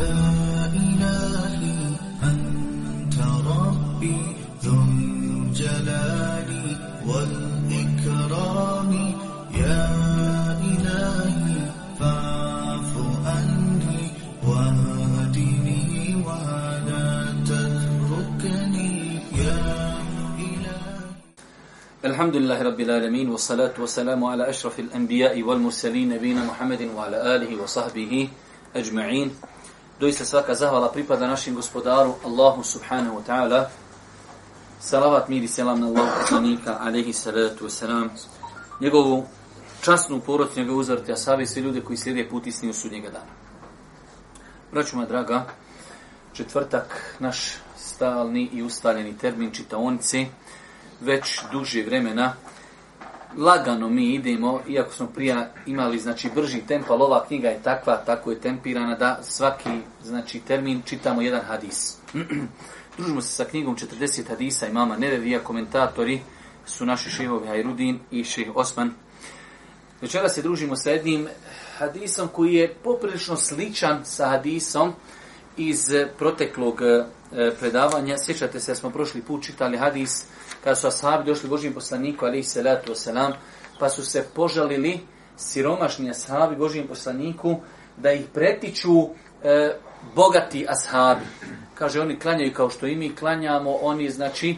إلهي أنت ربي ذو الجلال والإكرام يا إلهي فاعف ولا تتركني يا إلهي الحمد لله رب العالمين والصلاة والسلام على أشرف الأنبياء والمرسلين نبينا محمد وعلى آله وصحبه أجمعين doista svaka zahvala pripada našim gospodaru Allahu subhanahu wa ta'ala. Salavat mir i selam na Allahu poslanika, alaihi salatu wa salam. Njegovu časnu porodcu, njegove uzvrte, a savje sve ljude koji slijede put istinu njega sudnjega dana. Braću moja draga, četvrtak, naš stalni i ustaljeni termin čitaonice, već duže vremena, lagano mi idemo, iako smo prije imali znači brži tempo, ali ova knjiga je takva, tako je tempirana, da svaki znači termin čitamo jedan hadis. Družimo se sa knjigom 40 hadisa i mama Nevevija, komentatori su naši šehovi Hajrudin i šeh Osman. Večera se družimo sa jednim hadisom koji je poprilično sličan sa hadisom iz proteklog eh, predavanja. Sjećate se, smo prošli put čitali hadis uh, kada su ashabi došli Božijem poslaniku, alaih salatu wasalam, pa su se požalili siromašni ashabi Božijem poslaniku da ih pretiču e, bogati ashabi. Kaže, oni klanjaju kao što i mi klanjamo, oni znači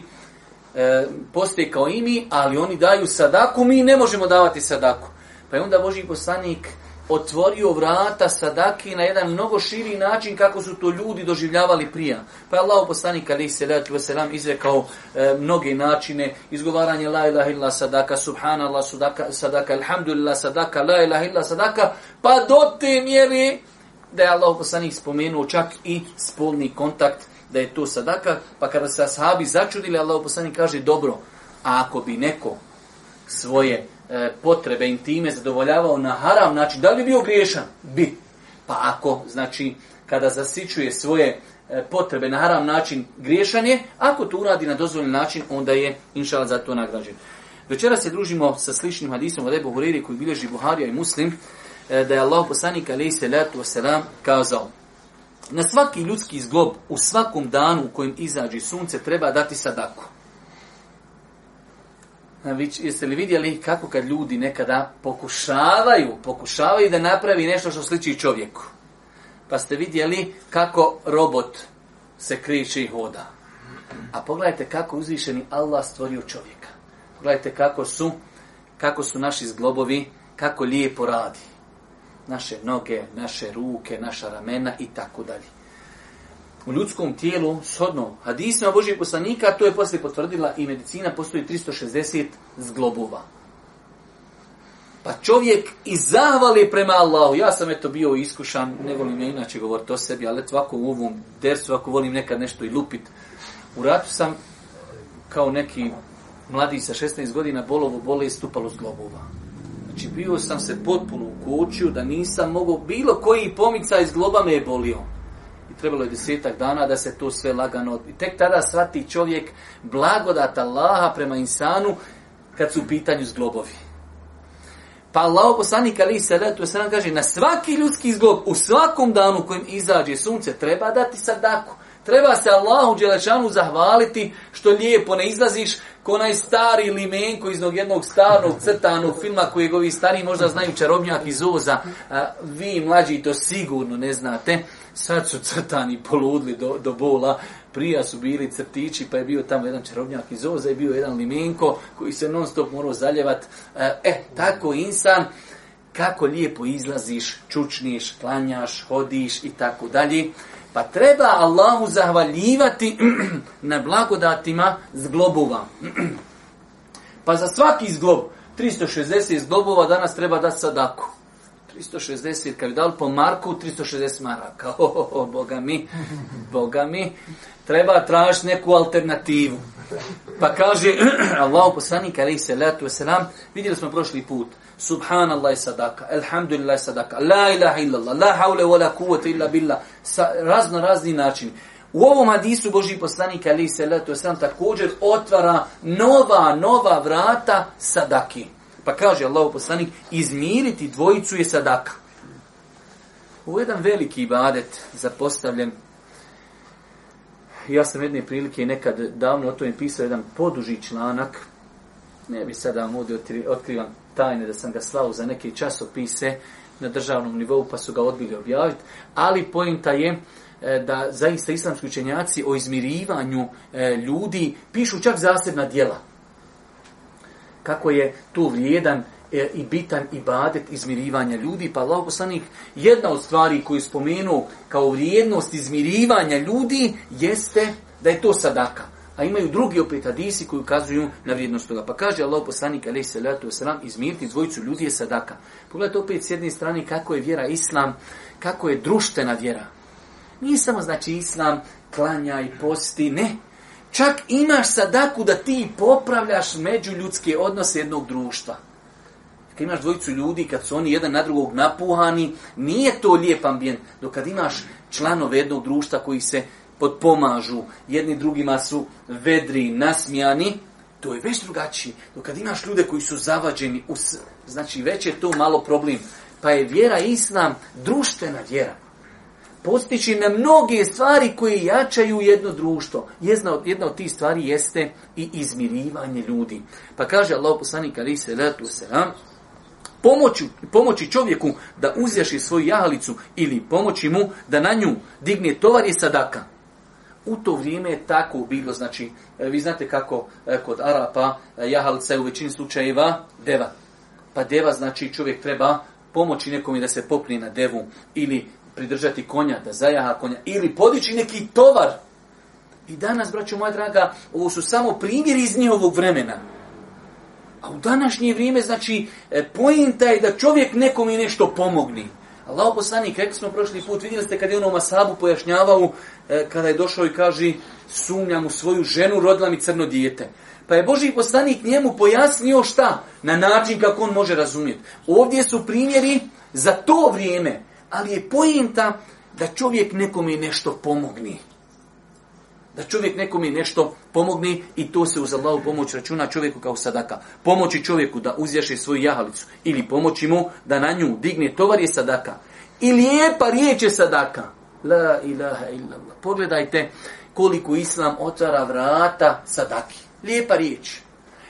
e, postoje kao i mi, ali oni daju sadaku, mi ne možemo davati sadaku. Pa je onda Božji poslanik e, otvorio vrata sadaki na jedan mnogo širi način kako su to ljudi doživljavali prija. Pa je Allah u poslanik ali se lalatu wasalam izrekao e, mnoge načine izgovaranje la ilaha illa sadaka, subhanallah sadaka, sadaka, alhamdulillah sadaka, la ilaha illa sadaka, pa do te mjeri da je Allah u poslanik spomenuo čak i spolni kontakt da je to sadaka, pa kada se ashabi začudili, Allah u poslanik kaže dobro, a ako bi neko svoje e, potrebe intime zadovoljavao na haram način, da li bi bio griješan? Bi. Pa ako, znači, kada zasićuje svoje e, potrebe na haram način, griješan je. Ako to uradi na dozvoljen način, onda je, inšala, za to nagrađen. Večera se družimo sa sličnim hadisom od Ebu Huriri koji bilježi Buharija i Muslim, e, da je Allah poslanik alaih salatu wasalam kazao Na svaki ljudski zglob, u svakom danu u kojem izađe sunce, treba dati sadaku. Vi, jeste li vidjeli kako kad ljudi nekada pokušavaju, pokušavaju da napravi nešto što sliči čovjeku? Pa ste vidjeli kako robot se kriče i hoda. A pogledajte kako uzvišeni Allah stvorio čovjeka. Pogledajte kako su, kako su naši zglobovi, kako lijepo radi. Naše noge, naše ruke, naša ramena i tako dalje u ljudskom tijelu shodno hadisima Božijeg poslanika, to je poslije potvrdila i medicina, postoji 360 zglobova. Pa čovjek i zahvali prema Allahu. Ja sam eto bio iskušan, ne volim ja inače govoriti o sebi, ali svako u ovom dersu, ako volim nekad nešto i lupit. U ratu sam kao neki mladi sa 16 godina bolovo bole stupalo s globova. Znači bio sam se potpuno u kuću da nisam mogao bilo koji pomica iz globa me je bolio i trebalo je desetak dana da se to sve lagano od... I tek tada svati čovjek blagodat Allaha prema insanu kad su u pitanju zglobovi. Pa Allah poslanik ali se letu se nam kaže na svaki ljudski zglob u svakom danu kojim izađe sunce treba dati sadaku. Treba se Allahu Đelešanu zahvaliti što lijepo ne izlaziš ko onaj stari limenko iz jednog starog crtanog filma koji ovi stari možda znaju čarobnjak iz Oza. A, vi mlađi to sigurno ne znate sad su crtani poludli do, do bola, prija su bili crtići, pa je bio tamo jedan čarobnjak iz oza i bio jedan limenko koji se non stop morao zaljevat. E, eh, tako insan, kako lijepo izlaziš, čučniš, klanjaš, hodiš i tako dalje. Pa treba Allahu zahvaljivati na blagodatima zglobova. pa za svaki zglob, 360 zglobova danas treba da sadaku. 360 kardal po marku 360 maraka. Oh, oh, oh, boga mi, boga mi. Treba traži neku alternativu. Pa kaže Allahu poslanik alejhi salatu vesselam, vidjeli smo prošli put. Subhanallah i sadaka, alhamdulillah i sadaka, la ilaha illallah, la hawle wa la kuvvete illa billah, sa razno razni način. U ovom hadisu Boži poslanik alejhi salatu vesselam također otvara nova, nova vrata sadaki. Pa kaže Allahu poslanik, izmiriti dvojicu je sadaka. Ovo je jedan veliki ibadet zapostavljen. Ja sam jedne prilike nekad davno o tome pisao jedan poduži članak. Ne bi sada vam ovdje otkrivan tajne da sam ga slao za neke časopise na državnom nivou pa su ga odbili objaviti. Ali pojenta je e, da zaista islamski učenjaci o izmirivanju e, ljudi pišu čak zasebna djela kako je tu vrijedan e, i bitan ibadet izmirivanja ljudi. Pa Allah poslanik, jedna od stvari koju je spomenuo kao vrijednost izmirivanja ljudi jeste da je to sadaka. A imaju drugi opet hadisi koji ukazuju na vrijednost toga. Pa kaže Allah poslanik, alaih salatu wasalam, izmiriti zvojicu ljudi je sadaka. Pogledajte opet s jedne strane kako je vjera islam, kako je društvena vjera. Nije samo znači islam, klanja i posti, ne. Ne. Čak imaš sadaku da ti popravljaš među ljudske odnose jednog društva. Kad imaš dvojicu ljudi, kad su oni jedan na drugog napuhani, nije to lijep ambijent. Dok kad imaš članove jednog društva koji se podpomažu, jedni drugima su vedri, nasmijani, to je već drugačije. Dok kad imaš ljude koji su zavađeni, us, znači već je to malo problem. Pa je vjera islam društvena vjera postići na mnoge stvari koje jačaju jedno društvo. Jedna od, jedna od tih stvari jeste i izmirivanje ljudi. Pa kaže Allah poslanik ali se ratu se pomoći, pomoći čovjeku da uzjaši svoju jahalicu ili pomoći mu da na nju digne tovar i sadaka. U to vrijeme je tako bilo, znači, e, vi znate kako e, kod Arapa e, jahalica je u većini slučajeva deva. Pa deva znači čovjek treba pomoći nekom da se popne na devu ili pridržati konja, da zajaha konja, ili podići neki tovar. I danas, braćo moja draga, ovo su samo primjeri iz njihovog vremena. A u današnje vrijeme, znači, e, pojenta je da čovjek nekom i nešto pomogni. Allaho poslanik, rekli smo prošli put, vidjeli ste kada je ono Masabu pojašnjavao, e, kada je došao i kaže, sumnjam u svoju ženu, rodila mi crno dijete. Pa je Boži poslanik njemu pojasnio šta? Na način kako on može razumjeti. Ovdje su primjeri za to vrijeme ali je pojenta da čovjek nekom je nešto pomogni. Da čovjek nekom je nešto pomogni i to se uz Allahu pomoć računa čovjeku kao sadaka. Pomoći čovjeku da uzješe svoju jahalicu ili pomoći mu da na nju digne tovar je sadaka. I lijepa riječ je sadaka. La ilaha illallah. Pogledajte koliko Islam otvara vrata sadaki. Lijepa riječ.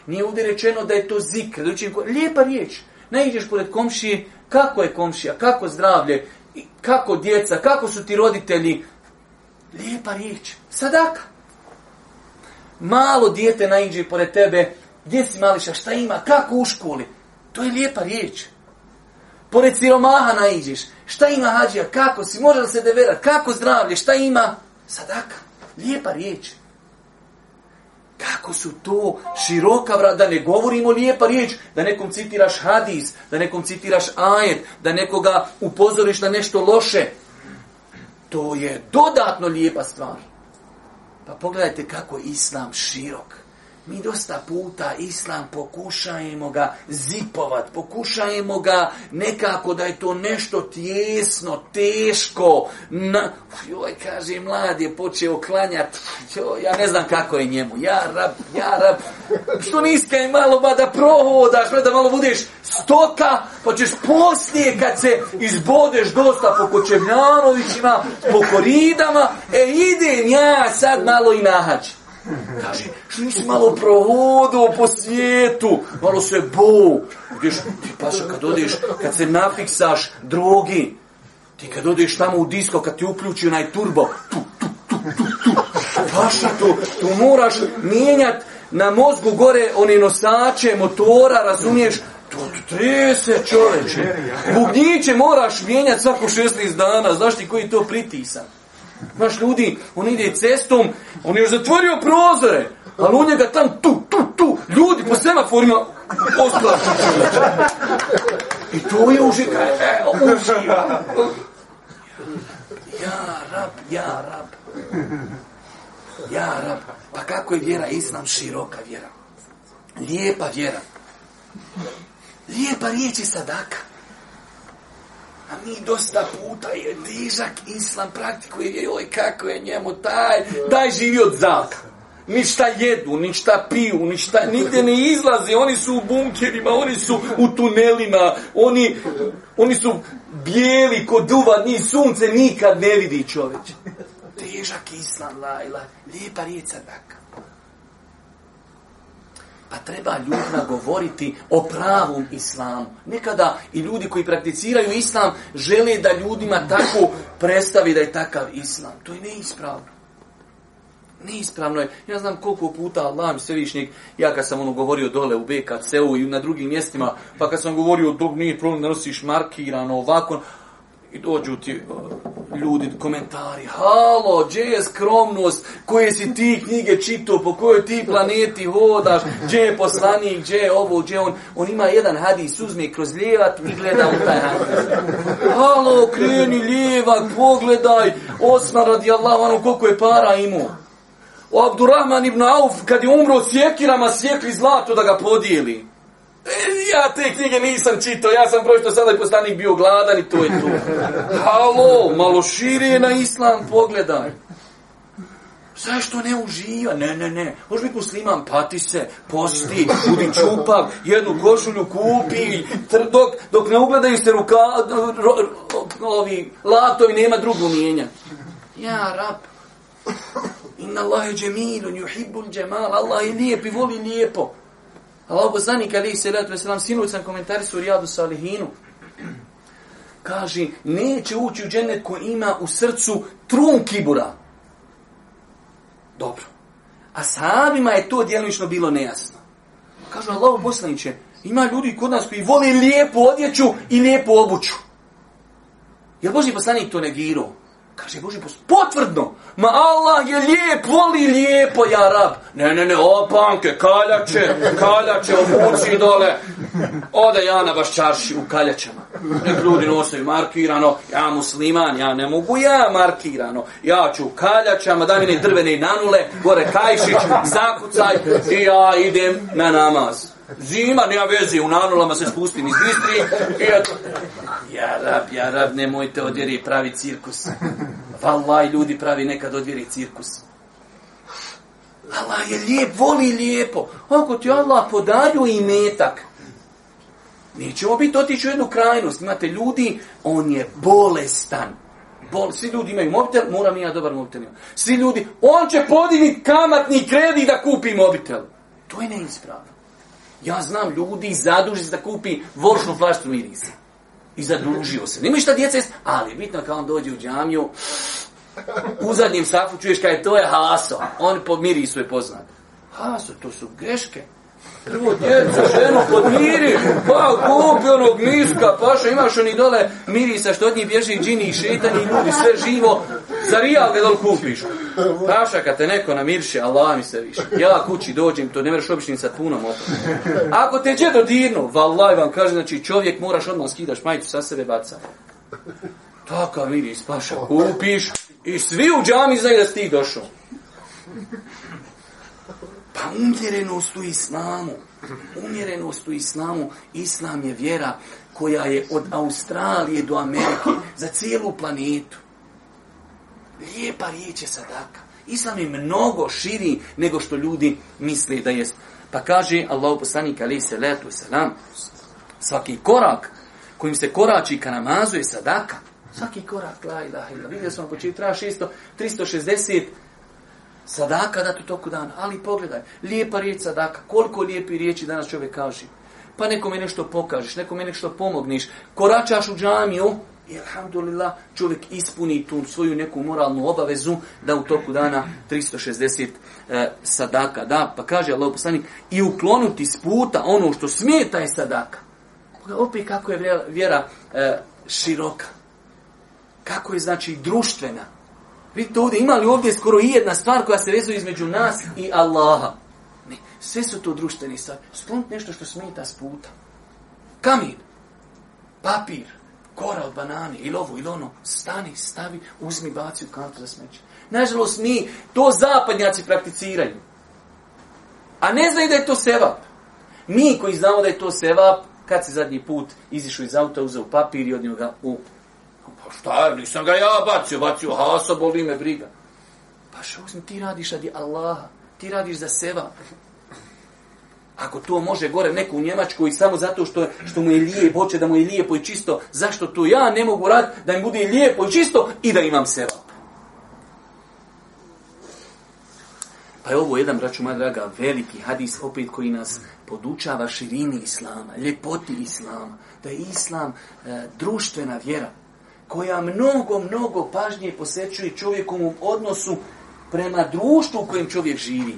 Nije ovdje rečeno da je to zikr. Lijepa riječ. Najiđeš pored komšije, kako je komšija, kako zdravlje, kako djeca, kako su ti roditelji. Lijepa riječ. Sadaka. Malo dijete na Inđi pored tebe, gdje si mališa, šta ima, kako u školi. To je lijepa riječ. Pored siromaha na Inđiš, šta ima hađija, kako si, može da se devera, kako zdravlje, šta ima. Sadaka. Lijepa riječ. Lijepa riječ. Kako su to široka vrata, da ne govorimo lijepa riječ, da nekom citiraš hadis, da nekom citiraš ajet, da nekoga upozoriš na nešto loše. To je dodatno lijepa stvar. Pa pogledajte kako je islam širok. Mi dosta puta islam pokušajemo ga zipovat, pokušajemo ga nekako da je to nešto tjesno, teško. Na, joj, kaže, mlad je počeo klanjat, joj, ja ne znam kako je njemu, ja rab, ja rab. Što niska je malo, ba da prohodaš, da malo budeš stoka, pa ćeš poslije kad se izbodeš dosta po kočevnjanovićima, po koridama, e idem ja sad malo i nahađu. Kaže, što nisi malo provodu po svijetu, malo se bu. Gdješ, ti paša kad odeš, kad se nafiksaš drogi, ti kad odeš tamo u disko, kad ti uključi onaj turbo, tu, tu, tu, tu, tu, paša tu, tu moraš mijenjat na mozgu gore one nosače, motora, razumiješ, To tu trese čoveče. Bugniće moraš mijenjati svako 16 dana. Znaš ti koji to pritisak? Naš ljudi, on ide cestom, on je još zatvorio prozore, ali on je ga tam tu, tu, tu, ljudi po semaforima ostlaču. I to je uživa. E, e uživa. Ja, rab, ja, rab. Ja, rab. Pa kako je vjera? Islam široka vjera. Lijepa vjera. Lijepa riječ je sadaka. A mi dosta puta je dižak islam praktikuje, joj kako je njemu taj, daj živi od zaka. Ništa jedu, ništa piju, ništa, nigde ne izlaze, oni su u bunkerima, oni su u tunelima, oni, oni su bijeli ko duva, ni sunce nikad ne vidi čoveče. Težak islam, lajla, lijepa rijeca daka. Pa treba ljudima govoriti o pravom islamu. Nekada i ljudi koji prakticiraju islam žele da ljudima tako predstavi da je takav islam. To je neispravno. Neispravno je. Ja znam koliko puta Allah mi se višnjeg, ja kad sam ono govorio dole u BKC-u i na drugim mjestima, pa kad sam govorio dok nije problem da nosiš markirano ovako, ono, I dođu ti ljudi, komentari, halo, gdje je skromnost, koje si ti knjige čito, po kojoj ti planeti hodaš, gdje je poslanik, gdje je ovo, gdje on, on ima jedan hadis, uzme kroz ljevat i gleda u taj hadis. Halo, kreni ljevak, pogledaj, Osman radijallahu anu, koliko je para imao. O Abdurrahman ibn Auf, kad je umro, sjekirama sjekli zlato da ga podijeli. E, ja te knjige nisam čitao, ja sam prošto sada i postanik bio gladan i to je to. Halo, malo šire na islam, pogledaj. Zašto ne uživa? Ne, ne, ne. Može biti musliman, pati se, posti, budi čupav, jednu košulju kupi, tr, dok, dok ne ugledaju se ruka, ro, ro, ovi latovi, nema drugu mijenja. Ja, rab. Inna Allah je džemilun, juhibun džemal, Allah je lijep i voli lijepo. Allah poslanik alaihi salatu wasalam, sinuć sam komentari su Rijadu Salihinu, kaže, neće ući u džennet ko ima u srcu trun kibura. Dobro. A sahabima je to djelovično bilo nejasno. Kažu, Allah poslaniće, ima ljudi kod nas koji vole lijepu odjeću i lijepu obuću. Jer Boži poslanik to negirao? Kaže Boži post, potvrdno. Ma Allah je lijep, voli lijepo, ja rab. Ne, ne, ne, opanke, kaljače, kaljače, opuci dole. Ode ja na baš čarši u kaljačama. Nek ljudi nosaju markirano, ja musliman, ja ne mogu ja markirano. Ja ću u kaljačama, daj mi ne drvene nanule, gore kajšić, zakucaj i ja idem na namaz. Zima, nema veze, u nanulama se spustim iz Istri. Ja, ja rab, ja rab, nemojte odjeri pravi cirkus. Valaj, ljudi pravi nekad od vjeri cirkus. Allah je lijep, voli lijepo. Ako ti Allah podaruje i metak, nećemo biti otići u jednu krajnost. Imate ljudi, on je bolestan. Bol, svi ljudi imaju mobitel, moram i ja dobar mobitel. Svi ljudi, on će podiniti kamatni kredit da kupi mobitel. To je neispravno. Ja znam ljudi zaduži da kupi vošnu flaštu mirisa. I zadružio se. Nima šta djeca jest, ali bitno kao on dođe u džamiju, u zadnjem safu čuješ kaj to je haso. On po mirisu je poznat. Haso, to su greške. Prvo djeca, ženo, podmiri, pa kupi onog miska, paša, imaš oni dole mirisa što od njih bježi džini i šetani i ljudi, sve živo, Za rijal ga dol kupiš. Paša, kad te neko namirše, Allah mi se više. Ja kući dođem, to ne mereš običnim sapunom otom. Ako te džedo dirnu, vallaj vam kaže, znači čovjek moraš odmah skidaš majicu sa sebe baca. Takav miris, paša, kupiš i svi u džami znaju da si ti došao. Pa umjerenost u islamu, umjerenost u islamu, islam je vjera koja je od Australije do Amerike za cijelu planetu. Lijepa riječ je sadaka. Islam je mnogo širi nego što ljudi misle da jest. Pa kaže Allahu poslanik ali se letu selam. Svaki korak kojim se korači ka namazu je sadaka. Svaki korak, la ilaha illa. Vidio smo početi, treba 600, 360 sadaka da tu toku dana. Ali pogledaj, lijepa riječ sadaka. Koliko lijepi riječi danas čovjek kaže. Pa nekome nešto pokažeš, nekome nešto pomogniš. Koračaš u džamiju, I alhamdulillah, čovjek ispuni tu svoju neku moralnu obavezu da u toku dana 360 e, sadaka da. Pa kaže Allah poslanik, i uklonuti s puta ono što smeta je sadaka. Pa opet kako je vjera e, široka. Kako je znači društvena. Vidite ovdje, ima li ovdje skoro i jedna stvar koja se vezuje između nas i Allaha? Ne, sve su to društveni stvari. Sklonuti nešto što smeta s puta. Kamin. Papir. Papir koral, banane, ili ovo, ili ono, stani, stavi, uzmi, baci u kantu za smeće. Nažalost, mi to zapadnjaci prakticiraju. A ne znaju da je to sevap. Mi koji znamo da je to sevap, kad si zadnji put izišao iz auta, uzeo papir i od njega u... Pa šta, nisam ga ja bacio, bacio hasa, boli me briga. Pa što ti radiš radi Allaha? Ti radiš za sevap. Ako to može gore neku u Njemačku i samo zato što, što mu je lijepo, hoće da mu je lijepo i čisto, zašto to ja ne mogu raditi da mi bude lijepo i čisto i da imam sevap? Pa je ovo jedan, braću moja draga, veliki hadis opet koji nas podučava širini Islama, ljepoti Islama, da je Islam e, društvena vjera koja mnogo, mnogo pažnije posećuje čovjekom u odnosu prema društvu u kojem čovjek živi.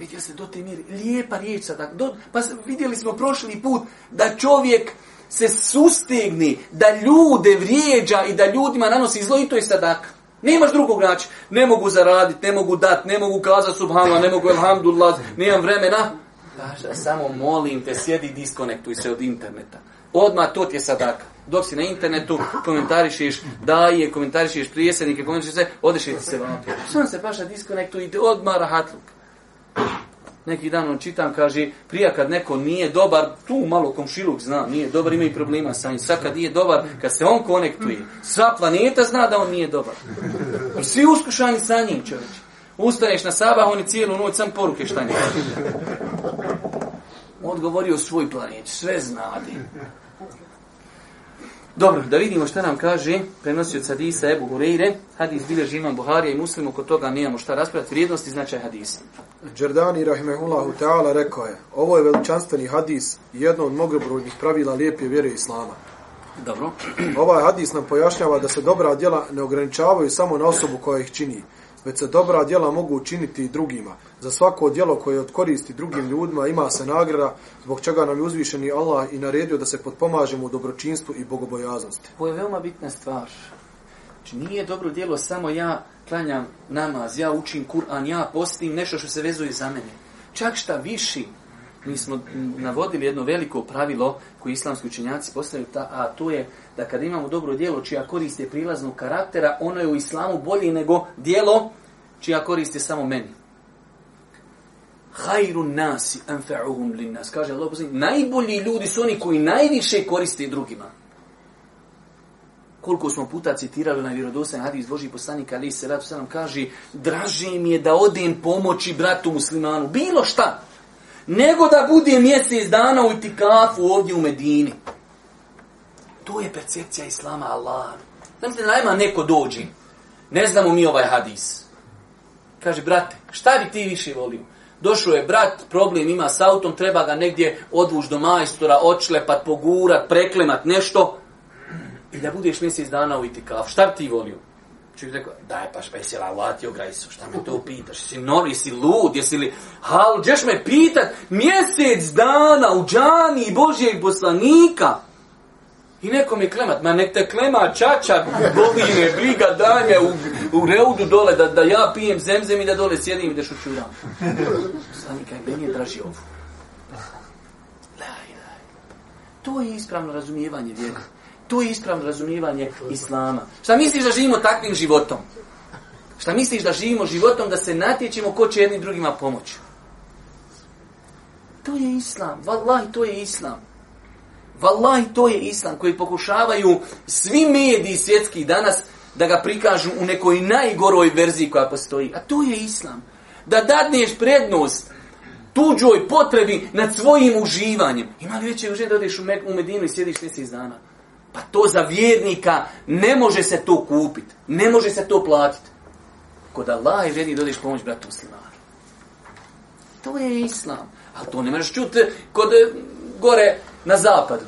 Vidjeli ste, do te mjeri, lijepa riječ sada. Do, pa vidjeli smo prošli put da čovjek se sustegne, da ljude vrijeđa i da ljudima nanosi zlo i to je sadak. Nemaš drugog način. Ne mogu zaraditi, ne mogu dati, ne mogu kazati subhanu, ne mogu elhamdulillah, nemam vremena. Kaže, samo molim te, sjedi i diskonektuj se od interneta. Odmah to ti je sadaka. Dok si na internetu, komentarišiš, daje, komentarišiš prijesednike, komentarišiš sve, odeš i ti se vam. Sam se paša diskonektuj i odmah rahatluk. Neki dan on čitam, kaže, prija kad neko nije dobar, tu malo komšiluk zna, nije dobar, ima i problema sa njim. Sad kad nije dobar, kad se on konektuje, sva planeta zna da on nije dobar. Pa svi uskušani sa njim, čovječ. Ustaneš na sabah, oni cijelu noć sam poruke šta njih. Odgovorio svoj planet, sve znade. Dobro, da vidimo šta nam kaže prenosioc hadisa Ebu Hureyre. Hadis bilježi imam Buharija i muslim, oko toga nemamo šta raspravati. Vrijednost i značaj hadisa. Džerdani Rahimehullahu Teala rekao je, ovo je veličanstveni hadis, jedno od mnogobrojnih pravila lijepe vjere Islama. Dobro. Ovaj hadis nam pojašnjava da se dobra djela ne ograničavaju samo na osobu koja ih čini, već se dobra djela mogu učiniti drugima. Za svako djelo koje odkoristi drugim ljudima ima se nagrada, zbog čega nam je uzvišeni Allah i naredio da se potpomažemo u dobročinstvu i bogobojaznosti. Ovo je veoma bitna stvar. Znači, nije dobro djelo samo ja klanjam namaz, ja učim Kur'an, ja postim nešto što se vezuje za mene. Čak šta viši, mi smo navodili jedno veliko pravilo koje islamski učenjaci postavili, ta, a to je da kad imamo dobro dijelo čija korist je prilaznog karaktera, ono je u islamu bolje nego dijelo čija korist je samo meni. Hajru nasi anfa'uhum lin nas. Kaže Allah posljednji, najbolji ljudi su oni koji najviše koriste drugima. Koliko smo puta citirali na vjerodostajan hadis Boži poslanika Ali se ratu sallam kaže draže mi je da odem pomoći bratu muslimanu, bilo šta, nego da budem mjesec dana u itikafu ovdje u Medini to je percepcija Islama Allah. Znam se, najma neko dođi, ne znamo mi ovaj hadis. Kaže, brate, šta bi ti više volio? Došao je brat, problem ima s autom, treba ga negdje odvuć do majstora, očlepat, pogurat, preklemat, nešto. I da budeš mjesec dana u itikaf, šta bi ti volio? Čovjek rekao, daj paš, pa jesi lavatio grajso, šta me to pitaš? Jesi nor, jesi lud, jesi li hal, ćeš me pitat mjesec dana u džani Božijeg poslanika? Božijeg poslanika? I nekom je klemat, ma nek te klema čača, boli me, briga, daj me u, u reudu dole, da, da ja pijem zemzem i da dole sjedim i da šućuram. Sani, kaj, meni je draži ovu. Daj, daj. To je ispravno razumijevanje vjera. To je ispravno razumijevanje islama. Šta misliš da živimo takvim životom? Šta misliš da živimo životom da se natječemo ko će jednim drugima pomoći? To je islam. Wallahi, to je islam. Wallahi, to je islam koji pokušavaju svi mediji svjetski danas da ga prikažu u nekoj najgoroj verziji koja postoji. A to je islam. Da dadneš prednost tuđoj potrebi nad svojim uživanjem. Ima li veće uživanje da odeš u, Mek u Medinu i sjediš mjesec dana? Pa to za vjernika ne može se to kupiti. Ne može se to platiti. Kod Allah je vredni da odeš pomoć bratu muslimaru. To je islam. Ali to ne možeš čuti kod e, gore na zapadu.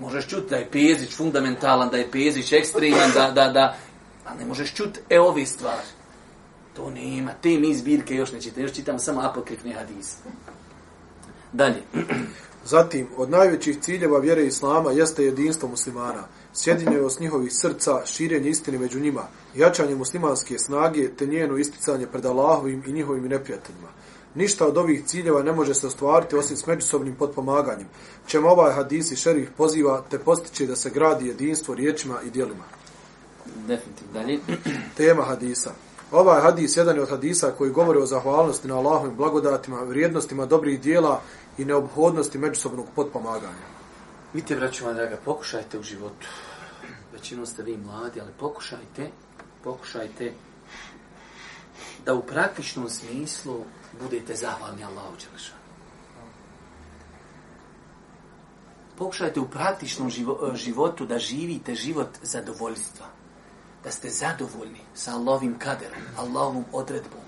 Možeš čuti da je Pezić fundamentalan, da je Pezić ekstreman, da, da, da. A ne možeš čuti, e, ove stvari. To nema, te mi zbirke još ne čitam, još čitam samo apokrifne hadise. Dalje. Zatim, od najvećih ciljeva vjere Islama jeste jedinstvo muslimana, sjedinjenost njihovih srca, širenje istine među njima, jačanje muslimanske snage, te njeno isticanje pred Allahovim i njihovim neprijateljima. Ništa od ovih ciljeva ne može se ostvariti osim s međusobnim potpomaganjem, čemu ovaj hadis i šerif poziva te postići da se gradi jedinstvo riječima i dijelima. Definitivno dalje. Tema hadisa. Ovaj hadis jedan je od hadisa koji govori o zahvalnosti na Allahovim blagodatima, vrijednostima dobrih dijela i neobhodnosti međusobnog potpomaganja. Vidite, braću moja draga, pokušajte u životu. Većinom ste vi mladi, ali pokušajte, pokušajte da u praktičnom smislu budete zahvalni Allahu Đelešanu. Pokušajte u praktičnom živo, e, životu da živite život zadovoljstva. Da ste zadovoljni sa Allahovim kaderom, Allahovom odredbom.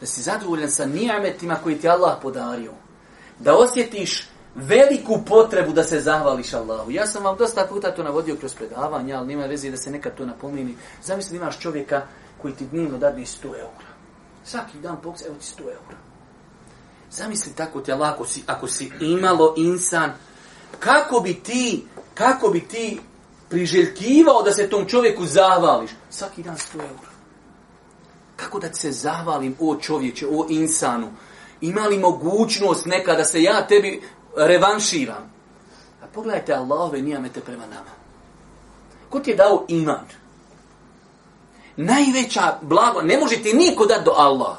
Da si zadovoljan sa nijametima koji ti Allah podario. Da osjetiš veliku potrebu da se zahvališ Allahu. Ja sam vam dosta puta to navodio kroz predavanja, ali nima veze da se nekad to napomini. Zamisli da imaš čovjeka koji ti dnevno dadne 100 eura. Svaki dan boks, evo ti 100 eura. Zamisli tako ti, Allah, ako si, ako si imalo insan, kako bi ti, kako bi ti priželjkivao da se tom čovjeku zavališ? Svaki dan 100 eura. Kako da ti se zavalim, o čovječe, o insanu? Ima li mogućnost neka da se ja tebi revanširam? A pogledajte Allahove nijamete prema nama. Ko ti je dao iman? najveća blago, ne može ti niko dati do Allah,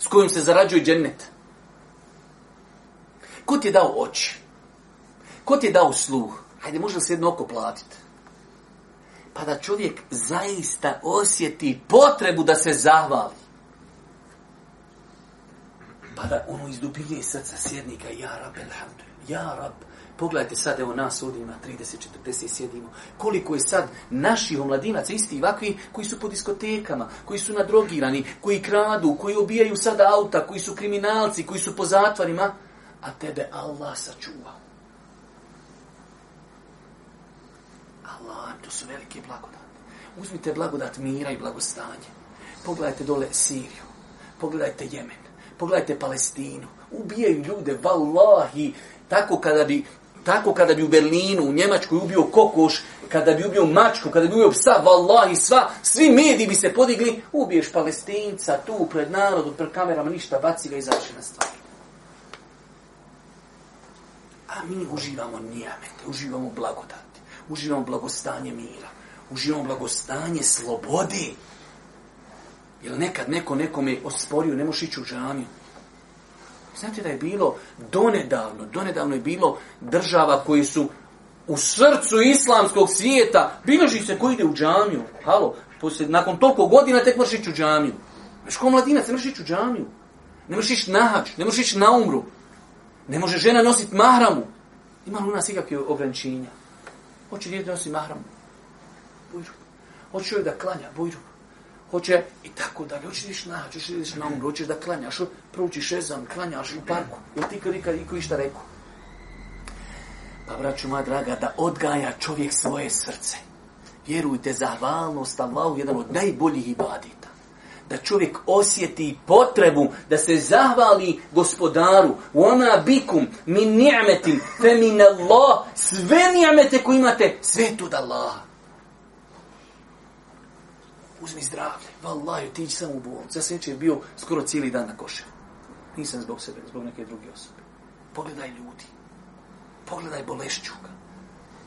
s kojom se zarađuje džennet. Ko ti je dao oči? Ko ti je dao sluh? Hajde, može li se jedno oko platiti? Pa da čovjek zaista osjeti potrebu da se zahvali. Pa da ono iz dubilje srca sjednika, ja rab, elhamdu, ja rab, Pogledajte sad, evo nas ovdje ima 30, 40, sjedimo. Koliko je sad naših omladinaca, isti ovakvi, koji su po diskotekama, koji su nadrogirani, koji kradu, koji ubijaju sada auta, koji su kriminalci, koji su po zatvorima, a tebe Allah sačuva. Allah, to su velike blagodate. Uzmite blagodat mira i blagostanje. Pogledajte dole Siriju, pogledajte Jemen, pogledajte Palestinu. Ubijaju ljude, vallahi, tako kada bi tako kada bi u Berlinu, u Njemačkoj ubio kokoš, kada bi ubio mačku, kada bi ubio psa, vallahi sva, svi mediji bi se podigli, ubiješ palestinca tu pred narodom, pred kamerama, ništa, baci ga i zaši na stvar. A mi uživamo nijamete, uživamo blagodati, uživamo blagostanje mira, uživamo blagostanje slobode. Jer nekad neko nekome osporio, ne možeš ići u džamiju. Znate da je bilo donedavno, donedavno je bilo država koji su u srcu islamskog svijeta, bilježi se ko ide u džamiju, halo, poslije, nakon toliko godina tek mršić u džamiju. Znaš ko mladina, se mršić u džamiju. Ne mršić na hač, ne mršić na umru. Ne može žena nositi mahramu. Ima li u nas ikakve ograničenja? Hoće li da nosi mahramu? Bujru. Hoće li da klanja? Bujru hoće i tako dalje. Hoćeš li na, hoćeš li na umru, hoćeš da klanjaš, proučiš rezan, klanjaš u parku. Jel ti kad ikad iko išta rekao? Pa braću moja draga, da odgaja čovjek svoje srce. Vjerujte, zahvalnost Allahu jedan od najboljih ibadita. Da čovjek osjeti potrebu da se zahvali gospodaru. U ona bikum, mi ni'metim, fe min Allah, sve ni'mete koje imate, sve je to da Allaha uzmi zdravlje. Wallahi, otići sam u bolnicu. Ja sam je bio skoro cijeli dan na koše. Nisam zbog sebe, zbog neke druge osobe. Pogledaj ljudi. Pogledaj bolešćuka.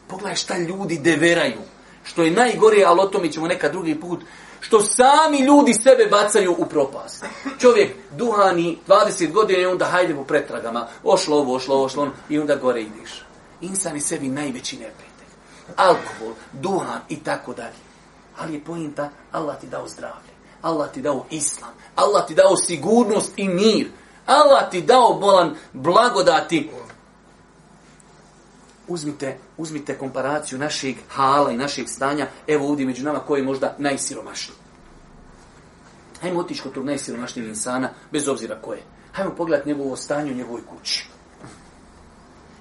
Pogledaj šta ljudi deveraju. Što je najgore, ali o tome ćemo neka drugi put, što sami ljudi sebe bacaju u propast. Čovjek duhani 20 godina i onda hajde po pretragama. Ošlo ovo, ošlo ovo, ošlo ono, i onda gore ideš. Insan je sebi najveći neprijatelj. Alkohol, duhan i tako dalje ali je pojenta Allah ti dao zdravlje, Allah ti dao islam, Allah ti dao sigurnost i mir, Allah ti dao bolan blagodati. Uzmite, uzmite komparaciju našeg hala i našeg stanja, evo ovdje među nama koji je možda najsiromašniji. Hajmo otići kod tog najsiromašnijeg insana, bez obzira koje. Hajmo pogledati njegovo stanje u njegovoj kući.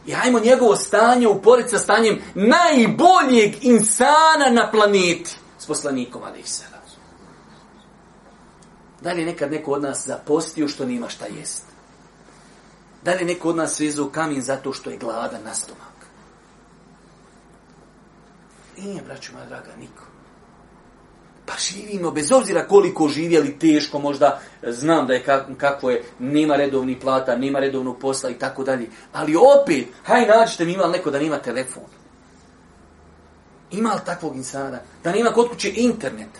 I hajmo njegovo stanje uporiti sa stanjem najboljeg insana na planeti s poslanikom Ali Isela. Da li je nekad neko od nas zapostio što nima šta jest? Da li je neko od nas vezu kamin zato što je gladan na stomak? Nije, braću moja draga, niko. Pa živimo, bez obzira koliko živjeli teško, možda e, znam da je kak, kako je, nema redovni plata, nema redovnog posla i tako dalje. Ali opet, haj nađite mi ima neko da nima telefon. Ima li takvog insana da nema kod kuće internet?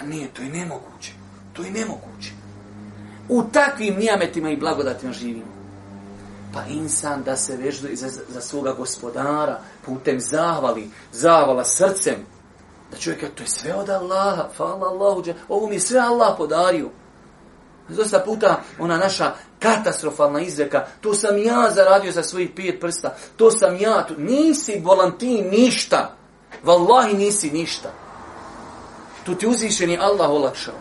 A nije, to je nemoguće. To je nemoguće. U takvim nijametima i blagodatima živimo. Pa insan da se vežduje za, za svoga gospodara putem zahvali, zahvala srcem. Da čovjek kaže, to je sve od Allaha, fala Allahu, ovo mi je sve Allah podario. Dosta puta ona naša katastrofalna izreka, to sam ja zaradio za svojih pijet prsta, to sam ja, tu. nisi volantin ništa, vallahi nisi ništa. Tu ti uzvišeni Allah olakšao.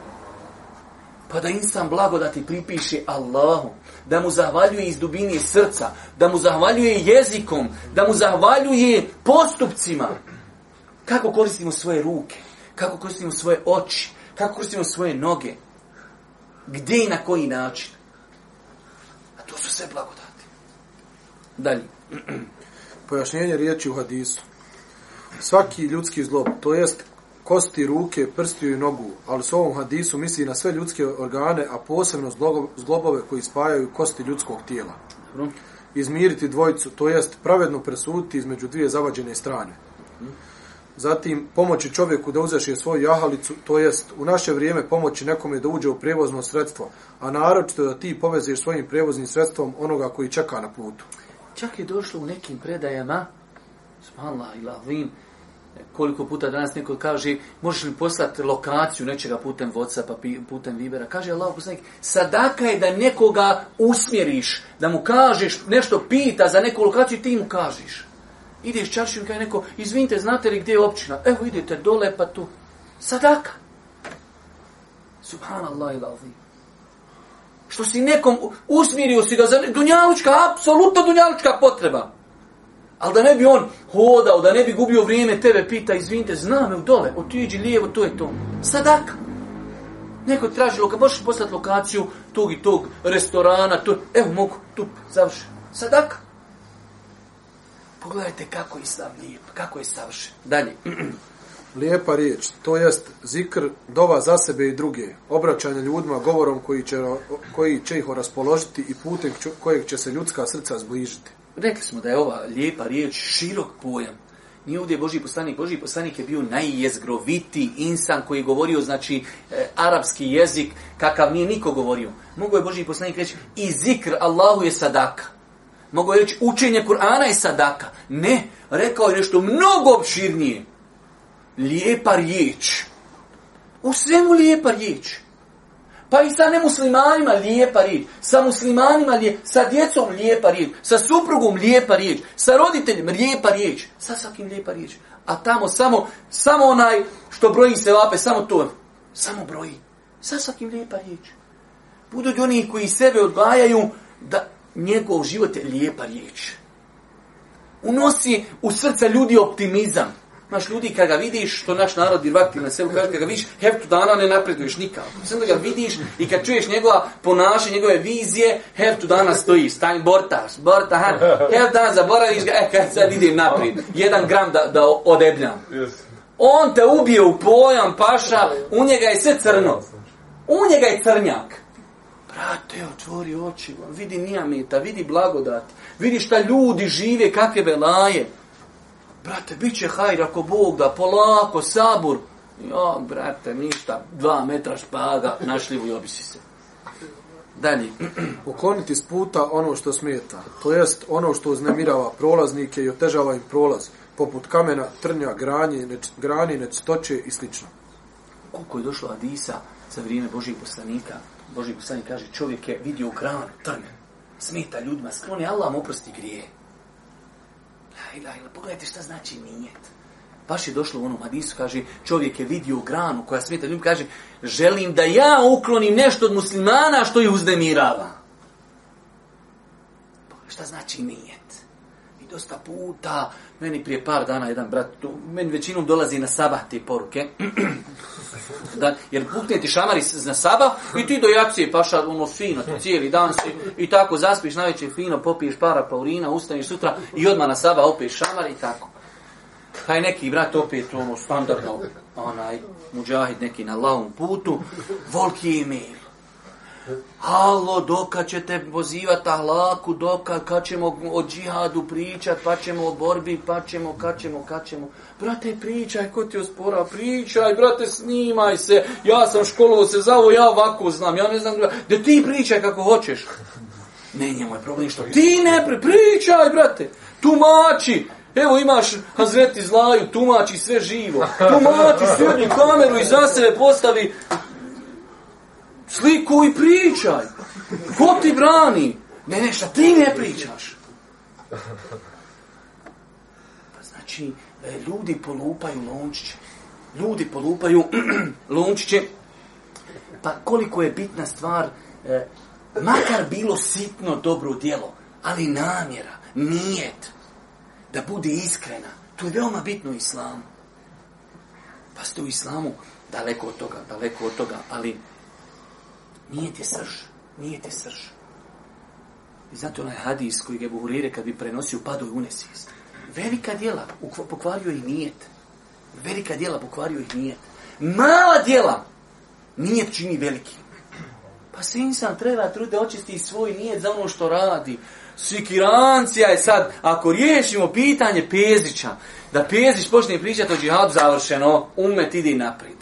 Pa da insan blagodati pripiše Allahu, da mu zahvaljuje iz dubine srca, da mu zahvaljuje jezikom, da mu zahvaljuje postupcima. Kako koristimo svoje ruke, kako koristimo svoje oči, kako koristimo svoje noge, Gdje i na koji način? A to su sve blagodati. Dalje. Pojašnjenje riječi u hadisu. Svaki ljudski zlob, to jest kosti, ruke, prstiju i nogu, ali s ovom hadisu misli na sve ljudske organe, a posebno zlobove koji spajaju kosti ljudskog tijela. Dobro. Izmiriti dvojicu, to jest pravedno presuditi između dvije zavađene strane. Dobro. Mhm zatim pomoći čovjeku da uzeše svoju jahalicu, to jest u naše vrijeme pomoći nekome da uđe u prevozno sredstvo, a naročito da ti povezeš svojim prevoznim sredstvom onoga koji čeka na putu. Čak je došlo u nekim predajama, smanla i lavim, koliko puta danas neko kaže, možeš li poslati lokaciju nečega putem Whatsappa, putem Vibera, kaže Allah poslanik, sadaka je da nekoga usmjeriš, da mu kažeš nešto pita za neku lokaciju i ti mu kažeš ideš čaršim kao neko, izvinite, znate li gdje je općina? Evo idete dole pa tu. Sadaka. Subhanallah i lalzi. Što si nekom usmirio si ga za ne... dunjalučka, apsolutno dunjalučka potreba. Ali da ne bi on hodao, da ne bi gubio vrijeme, tebe pita, izvinite, znam je u dole, otiđi lijevo, to je to. Sadaka. Neko traži, loka, možeš poslati lokaciju tog i tog restorana, tu, evo mogu, tu, završi. Sadaka pogledajte kako islam lijep, kako je savršen. Dalje. Lijepa riječ, to jest zikr dova za sebe i druge, obraćanje ljudima govorom koji će, koji će ih raspoložiti i putem kojeg će se ljudska srca zbližiti. Rekli smo da je ova lijepa riječ širok pojam. Nije ovdje Boži poslanik. Boži poslanik je bio najjezgroviti insan koji je govorio, znači, e, arapski jezik, kakav nije niko govorio. Mogu je Boži poslanik reći, i zikr Allahu je sadaka. Mogu je reći učenje Kur'ana je sadaka. Ne, rekao je nešto mnogo obširnije. Lijepa riječ. U svemu lijepa riječ. Pa i sa nemuslimanima lijepa riječ. Sa muslimanima lijepa Sa djecom lijepa riječ. Sa suprugom lijepa riječ. Sa roditeljem lijepa riječ. Sa svakim lijepa riječ. A tamo samo, samo onaj što broji se vape, samo to. Samo broji. Sa svakim lijepa riječ. Budu oni koji sebe odgajaju da njegov život je lijepa riječ. Unosi u srca ljudi optimizam. Znaš, ljudi, kada ga vidiš, to naš narod i vakti na selu, kaže, kada ga vidiš, heftu dana ne napreduješ nikako. Sve da ga vidiš i kad čuješ njegova ponašanja, njegove vizije, heftu dana stojiš, taj bortaš, borta, ha, heftu dana zaboraviš ga, e, kad sad idem naprijed, jedan gram da, da odebljam. On te ubije u pojam paša, u njega je sve crno. U njega je crnjak. Brate, otvori oči, vidi nijameta, vidi blagodat, vidi šta ljudi žive, kakve belaje. Brate, bit će hajr ako Bog da, polako, sabur. Jo, brate, ništa, dva metra špaga, našljivo i obisi se. Dalje. Ukloniti s puta ono što smeta, to jest ono što uznemirava prolaznike i otežava im prolaz, poput kamena, trnja, granje, neč, granje, nečitoće i slično. Koliko je došlo Adisa za vrijeme Božih poslanika, Boži poslani kaže, čovjek je vidio granu, trnu, smeta ljudima, skloni Allah mu oprosti grije. Hajde, hajde, pogledajte šta znači nijet. Baš je došlo u onom hadisu, kaže, čovjek je vidio granu koja smeta ljudima, kaže, želim da ja uklonim nešto od muslimana što je uznemirava. Pa šta znači nijet? I dosta puta, meni prije par dana jedan brat, tu, meni većinom dolazi na sabah te poruke. da, jer pukne ti šamari na sabah i ti do jacije paša, ono fino, ti cijeli dan si i tako zaspiš na večer fino, popiješ para paurina, ustaniš sutra i odmah na sabah opet šamar i tako. Taj neki brat opet ono standardno, onaj muđahid neki na lavom putu, volki je mail. Halo, doka ćete pozivati ahlaku, doka, kad ćemo o džihadu pričat, pa ćemo o borbi, pa ćemo, kad ćemo, kad ćemo. Brate, pričaj, ko ti ospora, pričaj, brate, snimaj se, ja sam školovo se za ovo, ja ovako znam, ja ne znam, da ti pričaj kako hoćeš. Ne, njemu je problem što ti ne pri, pričaj, brate, tumači, Evo imaš Hazreti Zlaju, tumači sve živo. Tumači srednju kameru i za sebe postavi sliku i pričaj. Ko ti brani? Ne, ne, šta ti ne pričaš? Pa znači, e, ljudi polupaju lončiće. Ljudi polupaju lončiće. Pa koliko je bitna stvar, eh, makar bilo sitno dobro djelo, ali namjera, nijet, da bude iskrena, to je veoma bitno islam. Pa ste u islamu daleko od toga, daleko od toga, ali Nije ti srž, nije ti srž. I zato onaj hadis koji je buhurire kad bi prenosio padu i unesis. Velika djela pokvario i nijet. Velika djela pokvario i nijet. Mala djela nijet čini veliki. Pa se insan treba trude očisti svoj nijet za ono što radi. Sikirancija je sad, ako riješimo pitanje Pezića, da Pezić počne pričati o džihadu završeno, umet ide naprijed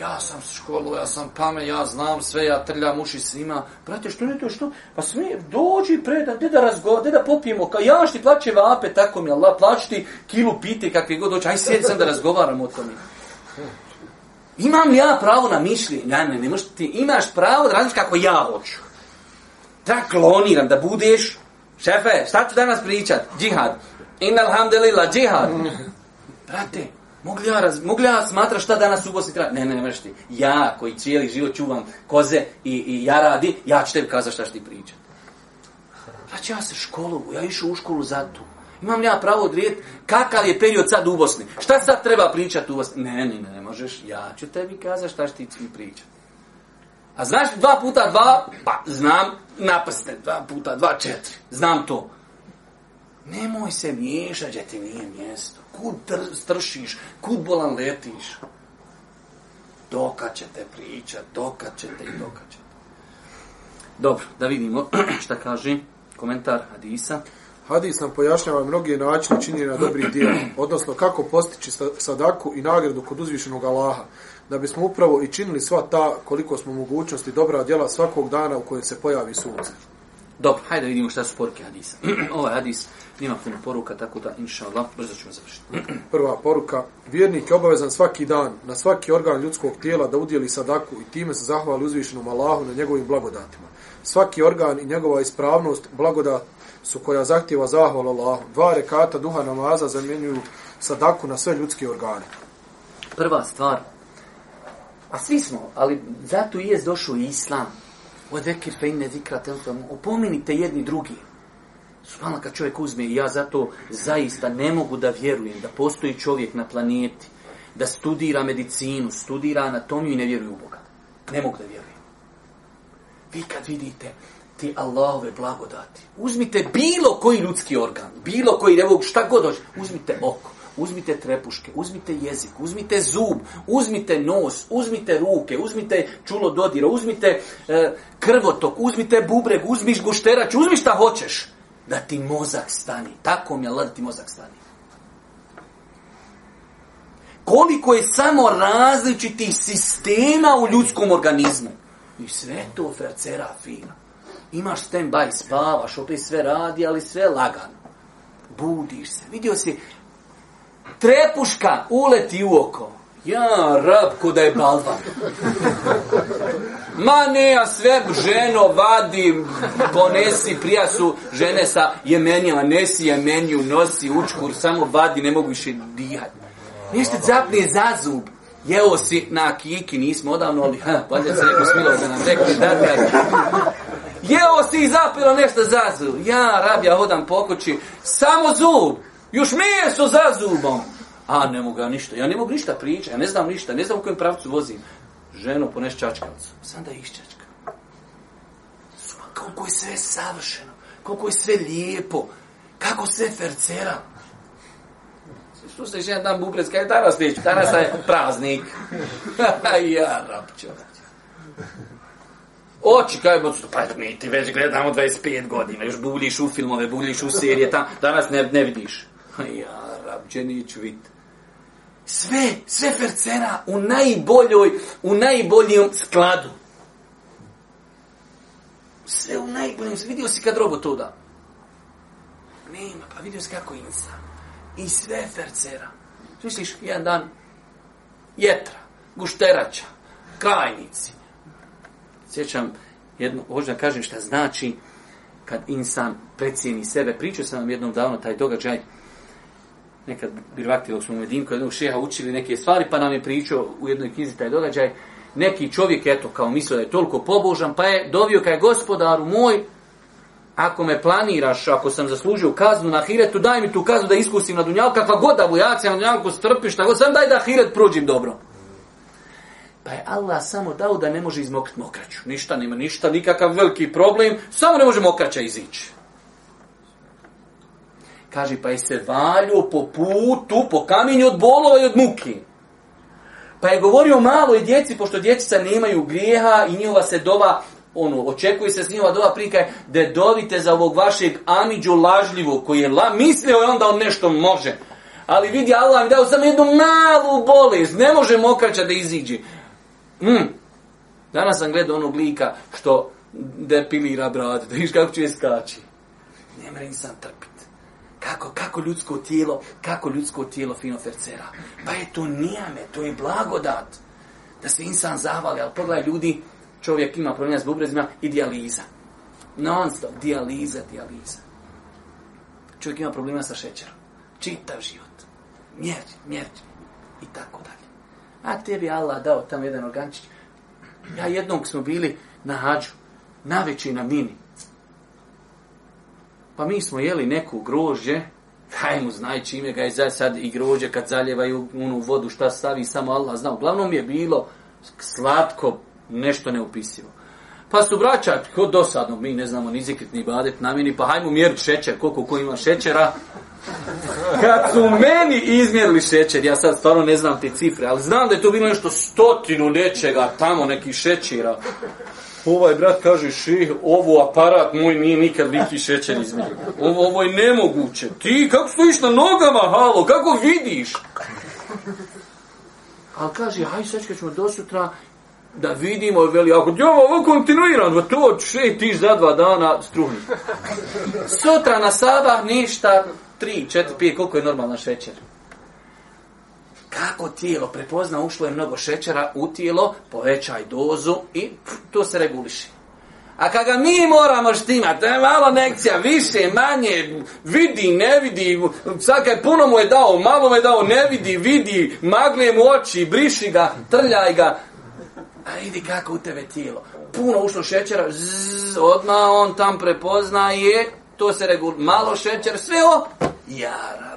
ja sam školu, ja sam pamet, ja znam sve, ja trljam uši svima. Brate, što ne to, što? Pa smi, dođi predan, gdje da razgovar, gdje da popijemo, kao ja što ti plaće vape, tako mi, Allah, plaći ti kilu pite, kakve god dođe, aj sjedi sam da razgovaram o tome. Imam li ja pravo na mišljenje? Ja ne, ne možeš ti, imaš pravo da različiš kako ja hoću. Da kloniram, da budeš, šefe, šta ću danas pričat? Džihad. Inna alhamdulillah, džihad. Mm. Brate, Mogli ja, raz, mogli ja smatra šta danas u Bosni treba? Ne, ne, ne mreš ti. Ja koji cijeli život čuvam koze i, i ja radi, ja ću tebi kazati šta ti pričat. Pa će ja se školu, ja išu u školu za tu. Imam li ja pravo odrijet kakav je period sad u Bosni? Šta sad treba pričat u Bosni? Ne, ne, ne, ne možeš. Ja ću tebi kazati šta ti ću pričat. A znaš dva puta dva? Pa znam napaste. Dva puta dva četiri. Znam to. Nemoj se miješati, gdje ti nije mjesto kud tr stršiš, kud bolan letiš. Doka će te pričat, doka će te i doka će te. Dobro, da vidimo šta kaže komentar Hadisa. Hadis nam pojašnjava mnoge načine činjenja dobrih dijela, odnosno kako postići sadaku i nagradu kod uzvišenog Allaha, da bismo upravo i činili sva ta koliko smo mogućnosti dobra djela svakog dana u kojem se pojavi sunce. Dobro, hajde da vidimo šta su poruke hadisa. ovaj hadis nima puno poruka, tako da, inša Allah, brzo ćemo završiti. Prva poruka. Vjernik je obavezan svaki dan na svaki organ ljudskog tijela da udjeli sadaku i time se zahvali uzvišenom Allahu na njegovim blagodatima. Svaki organ i njegova ispravnost blagodat su koja zahtjeva zahval Allahu. Dva rekata duha namaza zamjenjuju sadaku na sve ljudske organe. Prva stvar. A svi smo, ali zato i je došao islam Vodekir fe inne zikra tenfemu. Opominite jedni drugi. Subhanallah, kad čovjek uzme, ja zato zaista ne mogu da vjerujem da postoji čovjek na planeti, da studira medicinu, studira anatomiju i ne vjeruje u Boga. Ne mogu da vjerujem. Vi kad vidite ti Allahove blagodati, uzmite bilo koji ljudski organ, bilo koji, evo šta god dođe, uzmite oko uzmite trepuške, uzmite jezik, uzmite zub, uzmite nos, uzmite ruke, uzmite čulo dodira, uzmite e, krvotok, uzmite bubreg, uzmiš gušterač, uzmi šta hoćeš, da ti mozak stani. Tako mi je da ti mozak stani. Koliko je samo različitih sistema u ljudskom organizmu. I sve to fracera fina. Imaš stand by, spavaš, opet sve radi, ali sve lagano. Budiš se. Vidio si, trepuška uleti u oko. Ja, rab, kuda je balva? Ma ne, ja sve ženo vadi, ponesi, prija su žene sa jemenijama, nesi jemeniju, nosi učkur, samo vadi, ne mogu više dihat. Nešto zapne za zub. Jeo si na kiki, nismo odavno, ali ha, pa se neko smilo da nam rekli, da, da, da. Jeo si i zapilo nešto za zub. Ja, rab, ja hodam po kući, samo zub. Još meso za zubom. A, ne mogu ja ništa. Ja ne mogu ništa pričati. Ja ne znam ništa. Ne znam u kojem pravcu vozim. Ženo, poneš čačkavcu. Sam da ih čačka. Suma, koliko je sve savršeno. Koliko je sve lijepo. Kako sve fercera. Što se žena dan bubrec, kaj je danas već? Danas je praznik. ja, rapćo. Oči, kaj moću, pa mi ti već gledamo 25 godina, još buljiš u filmove, buljiš u serije, tam, danas ne, ne vidiš ja, rabđe, neću vid. Sve, sve fercera u najboljoj, u najboljom skladu. Sve u najboljom, vidio si kad robot to da. Nema, pa vidio si kako insa. I sve fercera. Misliš, jedan dan, jetra, gušterača, krajnici. Sjećam jedno, hoću da kažem šta znači kad insan precijeni sebe. Pričao sam vam jednom davno taj događaj nekad birvakti dok smo u Medinu, kod jednog šeha učili neke stvari, pa nam je pričao u jednoj knjizi taj događaj, neki čovjek, eto, kao mislio da je toliko pobožan, pa je dovio kaj gospodaru moj, ako me planiraš, ako sam zaslužio kaznu na hiretu, daj mi tu kaznu da iskusim na dunjalu, kakva god da bujaci, na dunjalu strpiš, tako sam daj da hiret prođim dobro. Pa je Allah samo dao da ne može izmokrati mokraću. Ništa, nema ništa, nikakav veliki problem, samo ne može mokraća izići. Kaže, pa je se valio po putu, po kamenju od bolova i od muki. Pa je govorio maloj djeci, pošto djecica nemaju grijeha i njihova se doba, ono, očekuje se s njihova doba prika, da dovite za ovog vašeg amiđu lažljivo, koji je la, mislio je onda on nešto može. Ali vidi, Allah mi dao samo jednu malu bolest, ne može mokraća da iziđe. Mm. Danas sam gledao onog lika što depilira brade, da viš kako će je skači. Ne mre, nisam trpiti kako, kako ljudsko tijelo, kako ljudsko tijelo fino fercera. Pa je to nijame, to je blagodat da se insan zavali. Ali pogledaj ljudi, čovjek ima problem s bubrezima i dijaliza. Non stop, dijaliza, dijaliza. Čovjek ima problema sa šećerom. Čitav život. Mjerđi, mjerđi. I tako dalje. A tebi Allah dao tamo jedan organčić. Ja jednom smo bili na hađu, na veći na mini pa mi smo jeli neku grožđe, hajmo znaj čime ga je za sad i grožđe kad zaljevaju unu vodu šta stavi, samo Allah zna. Uglavnom je bilo slatko, nešto neupisivo. Pa su braća, ko dosadno, mi ne znamo ni zikret, ni badet, namjeni, pa hajmo mjeriti šećer, koliko ko ima šećera. Kad su meni izmjerili šećer, ja sad stvarno ne znam te cifre, ali znam da je to bilo nešto stotinu nečega tamo, nekih šećera ovaj brat kaže, ših, ovo aparat moj nije nikad biti šećer iz njega. Ovo, ovo je nemoguće. Ti kako stojiš na nogama, halo, kako vidiš? Ali kaže, haj, sad ćemo do sutra da vidimo, veli, ako ti ovo, ovo kontinuirano, va pa to še tiš za dva dana struhni. Sutra na sabah ništa, tri, četiri, pije, koliko je normalna šećer? kako tijelo prepozna ušlo je mnogo šećera u tijelo, povećaj dozu i pff, to se reguliši. A kada mi moramo štimati, je malo nekcija, više, manje, vidi, ne vidi, sad kad puno mu je dao, malo mu je dao, ne vidi, vidi, magne mu oči, briši ga, trljaj ga, a vidi kako u tebe tijelo. Puno ušlo šećera, zzz, odmah on tam prepoznaje, to se reguli, malo šećer, sve o, jara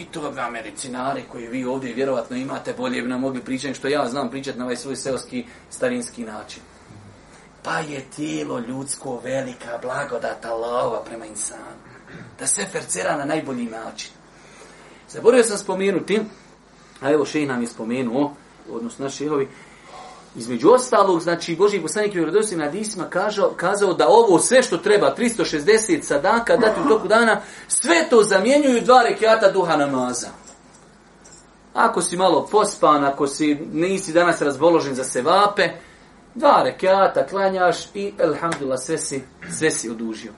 i to da medicinare koji vi ovdje vjerovatno imate bolje bi nam mogli pričati što ja znam pričati na ovaj svoj seoski starinski način. Pa je tijelo ljudsko velika blagodata lova prema insanu. Da se fercera na najbolji način. Zaboravio sam spomenuti, a evo še nam je spomenuo, odnosno naši ilovi, Između ostalog, znači, Boži poslanik u vjerodostim hadisima kažao, kazao da ovo sve što treba, 360 sadaka dati u toku dana, sve to zamjenjuju dva rekiata duha namaza. Ako si malo pospan, ako si nisi danas razboložen za sevape, dva rekiata klanjaš i elhamdulillah sve si, sve si odužio.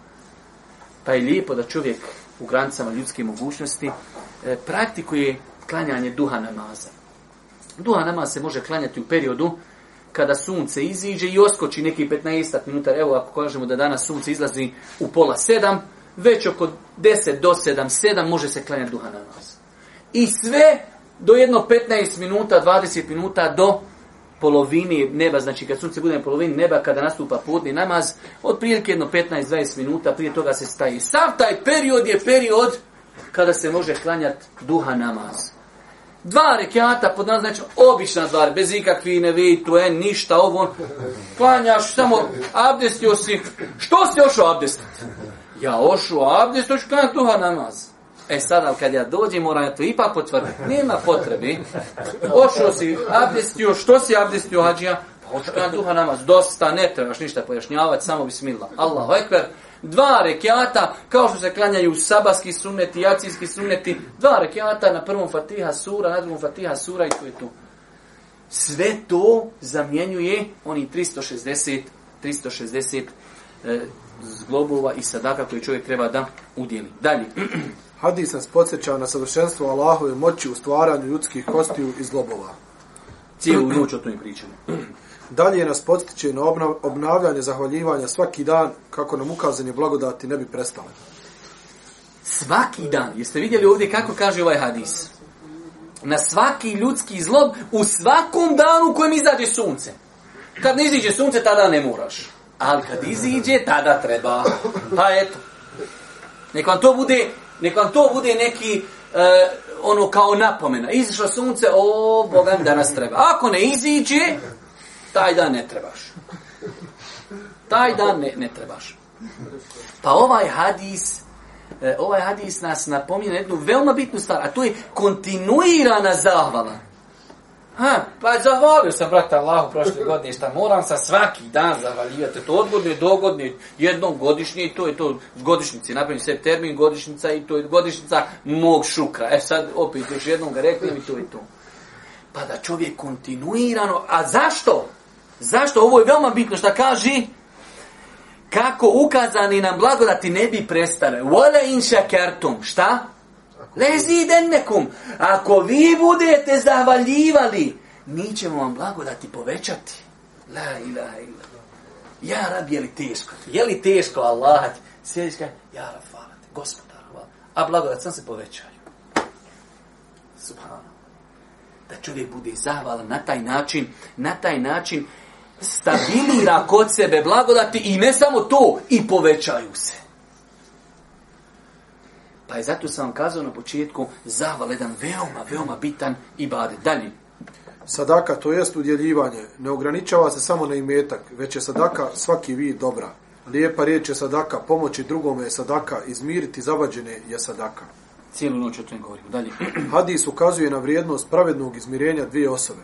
Pa je lijepo da čovjek u granicama ljudske mogućnosti e, praktikuje klanjanje duha namaza. Duha namaz se može klanjati u periodu kada sunce iziđe i oskoči neki 15 minuta, evo ako kažemo da danas sunce izlazi u pola sedam, već oko 10 do 7, 7 može se klanjati duha na nas. I sve do jedno 15 minuta, 20 minuta do polovini neba, znači kad sunce bude na polovini neba, kada nastupa podni namaz, od prilike jedno 15-20 minuta prije toga se staje. Sav taj period je period kada se može klanjati duha namaz. Dva rekiata pod nas, znači obična stvar, bez ikakvi ne vidi tu en, ništa, ovo. Klanjaš, samo abdestio si. Što si ošao abdestit? Ja ošao abdest, hoću klanjati duha namaz. E sad, ali kad ja dođem, moram ja to ipak potvrditi. Nema potrebi. Ošao si abdestio, što si abdestio, hađija? Pa hoću klanjati duha namaz. Dosta, ne trebaš ništa pojašnjavati, samo bismillah. Allahu ekber. Allahu ekber dva rekiata, kao što se klanjaju sabaski suneti, jacijski suneti, dva rekiata na prvom fatiha sura, na drugom fatiha sura i to je to. Sve to zamjenjuje oni 360, 360 e, zglobova i sadaka koje čovjek treba da udjeli. Dalje. Hadis nas podsjeća na savršenstvo Allahove moći u stvaranju ljudskih kostiju i zglobova. Cijelu noć o tome pričamo. Dalje nas potiče na obnavljanje zahvaljivanja svaki dan kako nam ukazani blagodati ne bi prestale. Svaki dan. Jeste vidjeli ovdje kako kaže ovaj hadis? Na svaki ljudski zlob u svakom danu kojem izađe sunce. Kad ne iziđe sunce, tada ne moraš. Ali kad iziđe, tada treba. Pa eto. Nek vam to bude, nek vam to bude neki e, ono kao napomena. Izišlo sunce, o, Boga mi danas treba. Ako ne iziđe, taj dan ne trebaš. Taj dan ne, ne trebaš. Pa ovaj hadis, e, ovaj hadis nas napominje na jednu veoma bitnu stvar, a to je kontinuirana zahvala. Ha, pa zahvalio sam, brate Allahu, prošle godine, šta moram sa svaki dan zavaljivati, to odgodne, dogodne, jednom godišnje, i to je to godišnjice, napravim se termin godišnjica, i to je godišnjica mog šukra. E sad, opet, još jednom ga rekli mi, to je to. Pa da čovjek kontinuirano, a zašto? Zašto? Zašto? Ovo je veoma bitno što kaže kako ukazani nam blagodati ne bi prestale. Vole in šakertum. Šta? Lezi den nekum. Ako vi budete zahvaljivali, mi ćemo vam blagodati povećati. La ilaha ila. Ja rab, je li teško? Je li teško, Allah? Sjedi se, ja rab, hvala ti. Gospodar, hvala. A blagodat sam se povećaju. Subhano. Da čovjek bude zahvalan na taj način, na taj način, stabilira kod sebe blagodati i ne samo to, i povećaju se. Pa je zato sam vam kazao na početku zaval jedan veoma, veoma bitan i bade. Dalje. Sadaka, to jest udjeljivanje, ne ograničava se samo na imetak, već je sadaka svaki vid dobra. Lijepa riječ je sadaka, pomoći drugome je sadaka, izmiriti zavađene je sadaka. Cijelu noć o tome govorimo. Dalje. Hadis ukazuje na vrijednost pravednog izmirenja dvije osobe.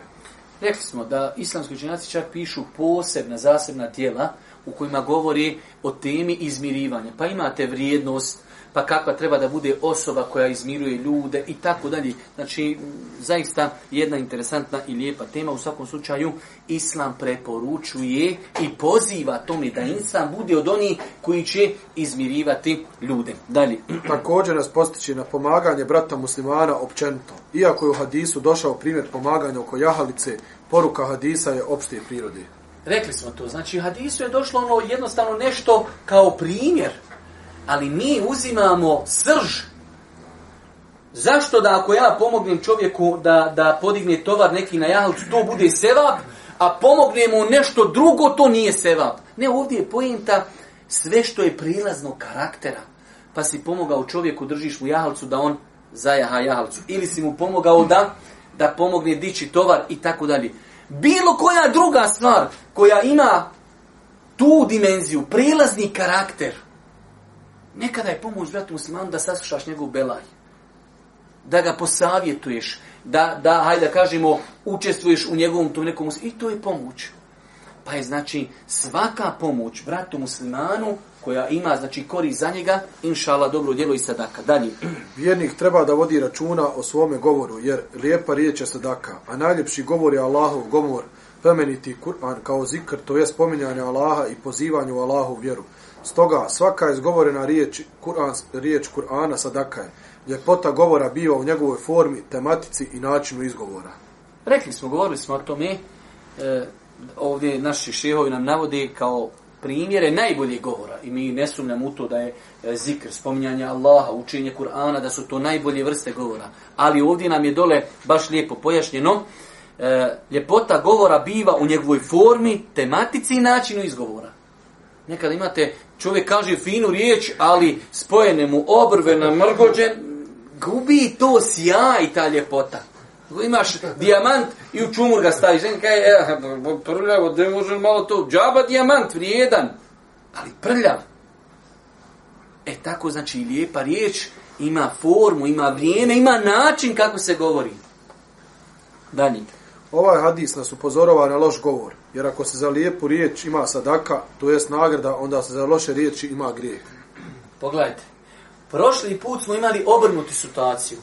Rekli smo da islamski učenjaci čak pišu posebna zasebna tijela u kojima govori o temi izmirivanja. Pa imate vrijednost, uh, pa kakva treba da bude osoba koja izmiruje ljude i tako dalje. Znači, zaista jedna interesantna i lijepa tema. U svakom slučaju, Islam preporučuje i poziva tome da Islam bude od onih koji će izmirivati ljude. Dalje. Također nas postići na pomaganje brata muslimana općenito. Iako je u hadisu došao primjer pomaganja oko jahalice, poruka hadisa je opšte prirode. Rekli smo to. Znači, hadisu je došlo ono jednostavno nešto kao primjer ali mi uzimamo srž. Zašto da ako ja pomognem čovjeku da, da podigne tovar neki na jahalcu, to bude sevap, a pomognem mu nešto drugo, to nije sevap. Ne, ovdje je pojenta sve što je prilazno karaktera. Pa si pomogao čovjeku, držiš mu jahalcu da on zajaha jahalcu. Ili si mu pomogao da, da pomogne dići tovar i tako dalje. Bilo koja druga stvar koja ima tu dimenziju, prilazni karakter, Nekada je pomoć brat musliman da saslušaš njegov belaj. Da ga posavjetuješ. Da, da hajde da kažemo, učestvuješ u njegovom tom nekom I to je pomoć. Pa je znači svaka pomoć bratu muslimanu koja ima znači kori za njega, inšala dobro djelo i sadaka. Dalje. Vjernik treba da vodi računa o svome govoru, jer lijepa riječ je sadaka, a najljepši govor je Allahov govor, plemeniti Kur'an kao zikr, to je spominjanje Allaha i pozivanje u Allahov vjeru. Stoga svaka izgovorena riječ, Kur'an, riječ Kur'ana sadaka je. Ljepota govora biva u njegovoj formi, tematici i načinu izgovora. Rekli smo, govorili smo o tome, e, ovdje naši šehovi nam navode kao primjere najboljih govora. I mi ne sumnjamo u to da je e, zikr, spominjanje Allaha, učenje Kur'ana, da su to najbolje vrste govora. Ali ovdje nam je dole baš lijepo pojašnjeno, e, ljepota govora biva u njegovoj formi, tematici i načinu izgovora. Nekad imate, čovjek kaže finu riječ, ali spojene mu obrve na mrgođe, gubi to sjaj ta ljepota. Imaš dijamant i u čumur ga staviš. Znači, kaj, e, eh, prljavo, da možem malo to, džaba dijamant, vrijedan, ali prljav. E tako, znači, lijepa riječ ima formu, ima vrijeme, ima način kako se govori. Dalje ovaj hadis nas upozorova na loš govor. Jer ako se za lijepu riječ ima sadaka, to jest nagrada, onda se za loše riječi ima grijeh. Pogledajte, prošli put smo imali obrnuti situaciju.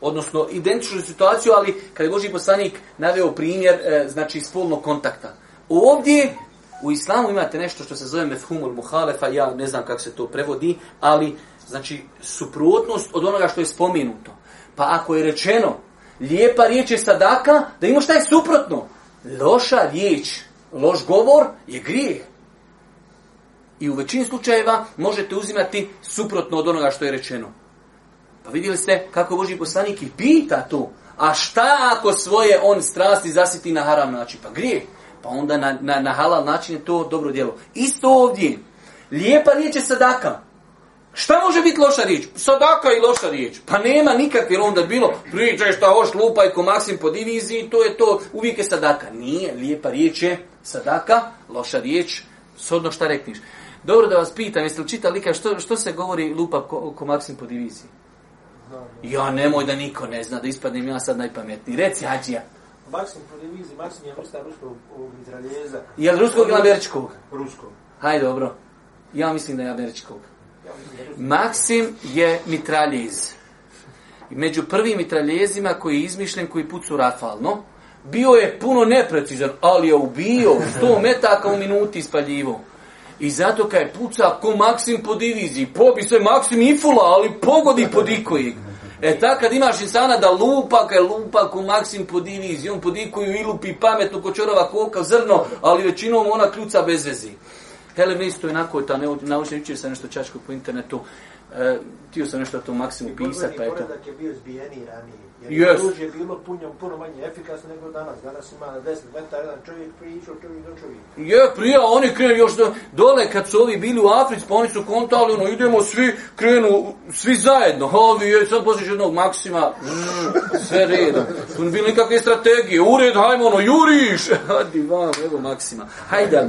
Odnosno, identičnu situaciju, ali kada je Boži poslanik naveo primjer, e, znači spolnog kontakta. Ovdje u islamu imate nešto što se zove mefhumul muhalefa, ja ne znam kako se to prevodi, ali znači suprotnost od onoga što je spomenuto. Pa ako je rečeno Lijepa riječ je sadaka, da imaš taj suprotno. Loša riječ, loš govor je grijeh. I u većini slučajeva možete uzimati suprotno od onoga što je rečeno. Pa vidjeli ste kako Boži poslanik i pita to. A šta ako svoje on strasti zasiti na haram način? Pa grije. Pa onda na, na, na halal način je to dobro djelo. Isto ovdje. Lijepa riječ je sadaka. Sadaka. Šta može biti loša riječ? Sadaka i loša riječ. Pa nema nikakve onda bilo, pričaj šta hoš lupaj ko Maksim po diviziji, to je to, uvijek je sadaka. Nije, lijepa riječ je sadaka, loša riječ, sodno šta rekniš. Dobro da vas pitam, jeste li čitali kao što, što se govori lupa ko, ko Maksim po diviziji? Ja nemoj da niko ne zna, da ispadnem ja sad najpametniji. Reci, Hadžija. Maksim po diviziji, Maksim je vrsta ruskog izraljeza. Je li ruskog ili američkog? Ruskog. Hajde, dobro. Ja mislim da je američkog. Maksim je mitraljez. Među prvim mitraljezima koji je izmišljen, koji pucu rafalno, bio je puno neprecizan, ali je ubio 100 metaka u minuti ispaljivo. I zato kad je puca ko Maksim po diviziji, pobi se Maksim i fula, ali pogodi pod ikojeg. E tako kad imaš insana da lupa, kad je lupa ko Maksim po diviziji, on pod ikoju i lupi pametno ko čorova koka zrno, ali većinom ona kljuca bez vezi. Kelem isto je nakon ta naučni učio se nešto čačko po internetu. E, tio sam nešto to maksimu pisati, pa je to. je bio zbijeni ranije. Jer yes. je bilo punjo, puno manje efikasno nego danas. Danas ima 10 metara, jedan čovjek prišao, čovjek do čovjeka. Je, yeah, prija, oni krenu još do, dole kad su ovi bili u Africi, pa oni su kontali, ono, idemo svi, krenu, svi zajedno. Ovi, je, sad posliješ jednog maksima, sve redom. Su bili nikakve strategije, ured, hajmo, ono, juriš. Hadi, vam, evo maksima. Hajde,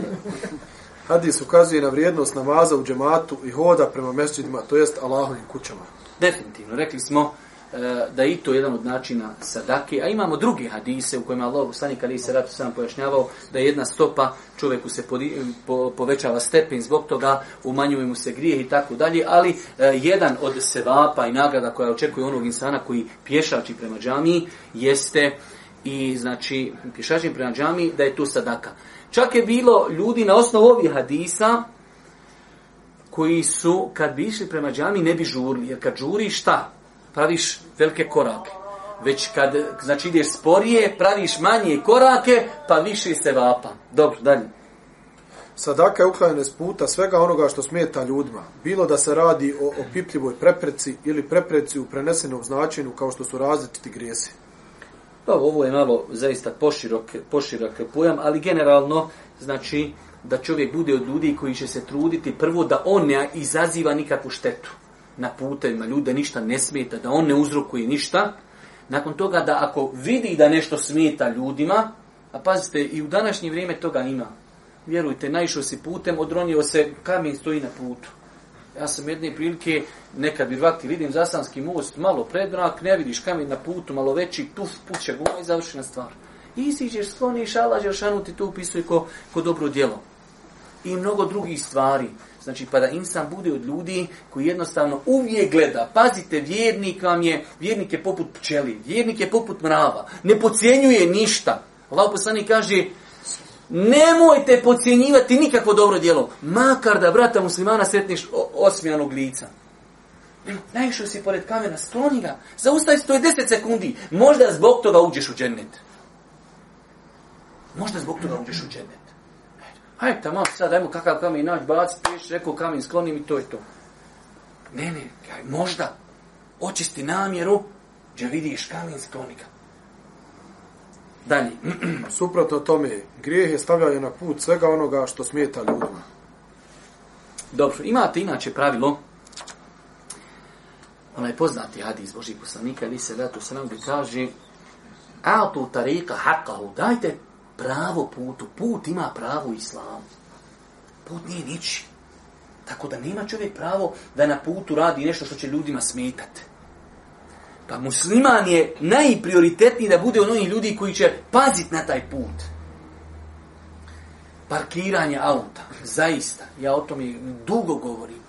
Hadis ukazuje na vrijednost namaza u džematu i hoda prema mesjidima, to jest Allahovim kućama. Definitivno, rekli smo e, da je i to jedan od načina sadake, a imamo drugi hadise u kojima Allah poslanik Ali se ratu sam pojašnjavao da je jedna stopa čovjeku se podi, e, po, povećava stepen zbog toga, umanjuje mu se grijeh i tako dalje, ali eh, jedan od sevapa i nagrada koja očekuje onog insana koji pješači prema džamiji jeste i znači pješači prema džamiji da je tu sadaka. Eh, Čak je bilo ljudi na osnovu ovih hadisa koji su, kad bi išli prema džami, ne bi žurili. Jer kad žuriš, šta? Praviš velike korake. Već kad, znači, ideš sporije, praviš manje korake, pa više se vapa. Dobro, dalje. Sadaka je uklanjena s puta svega onoga što smeta ljudima. Bilo da se radi o opipljivoj prepreci ili prepreci u prenesenom značenju kao što su različiti grijesi. Pa ovo je malo zaista poširok, poširok pojam, ali generalno znači da čovjek bude od ljudi koji će se truditi prvo da on ne izaziva nikakvu štetu na putevima, ljude ništa ne smeta, da on ne uzrokuje ništa. Nakon toga da ako vidi da nešto smeta ljudima, a pazite, i u današnje vrijeme toga ima. Vjerujte, naišao si putem, odronio se kamen stoji na putu. Ja sam jedne prilike, nekad bi vrati, vidim Zasanski most, malo predmrak, ne vidiš kamen na putu, malo veći, tuf, puća guma i završena stvar. I siđeš, skloniš, alađeš, anuti, to upisuje ko, ko dobro djelo. I mnogo drugih stvari. Znači, pa da insan bude od ljudi koji jednostavno uvijek gleda. Pazite, vjernik vam je, vjernik je poput pčeli, vjernik je poput mrava. Ne pocijenjuje ništa. Allah poslani kaže, nemojte pocijenjivati nikakvo dobro djelo. Makar da vrata muslimana sretniš osmijanog lica. Najšao si pored kamena, skloni ga. Zaustavi se, to je deset sekundi. Možda zbog toga uđeš u džennet. Možda zbog toga uđeš u džennet. Hajde, tamo sad, dajmo kakav kamen naći, baci, piš, rekao kamen, skloni mi, to je to. Ne, ne, kaj, možda. Očisti namjeru, da vidiš kamen, skloni ga. Dalje. Suprotno tome, grijeh je stavljanje na put svega onoga što smeta ljudima. Dobro, imate inače pravilo, onaj poznati hadis Božih poslanika, ali se vratu sram, gdje kaže, Atu tarika hakahu, dajte pravo putu, put ima pravo islam. Put nije nići. Tako da nema čovjek pravo da na putu radi nešto što će ljudima smetati. Pa musliman je najprioritetniji da bude onih ljudi koji će paziti na taj put. Parkiranje auta, zaista, ja o tome dugo govorim.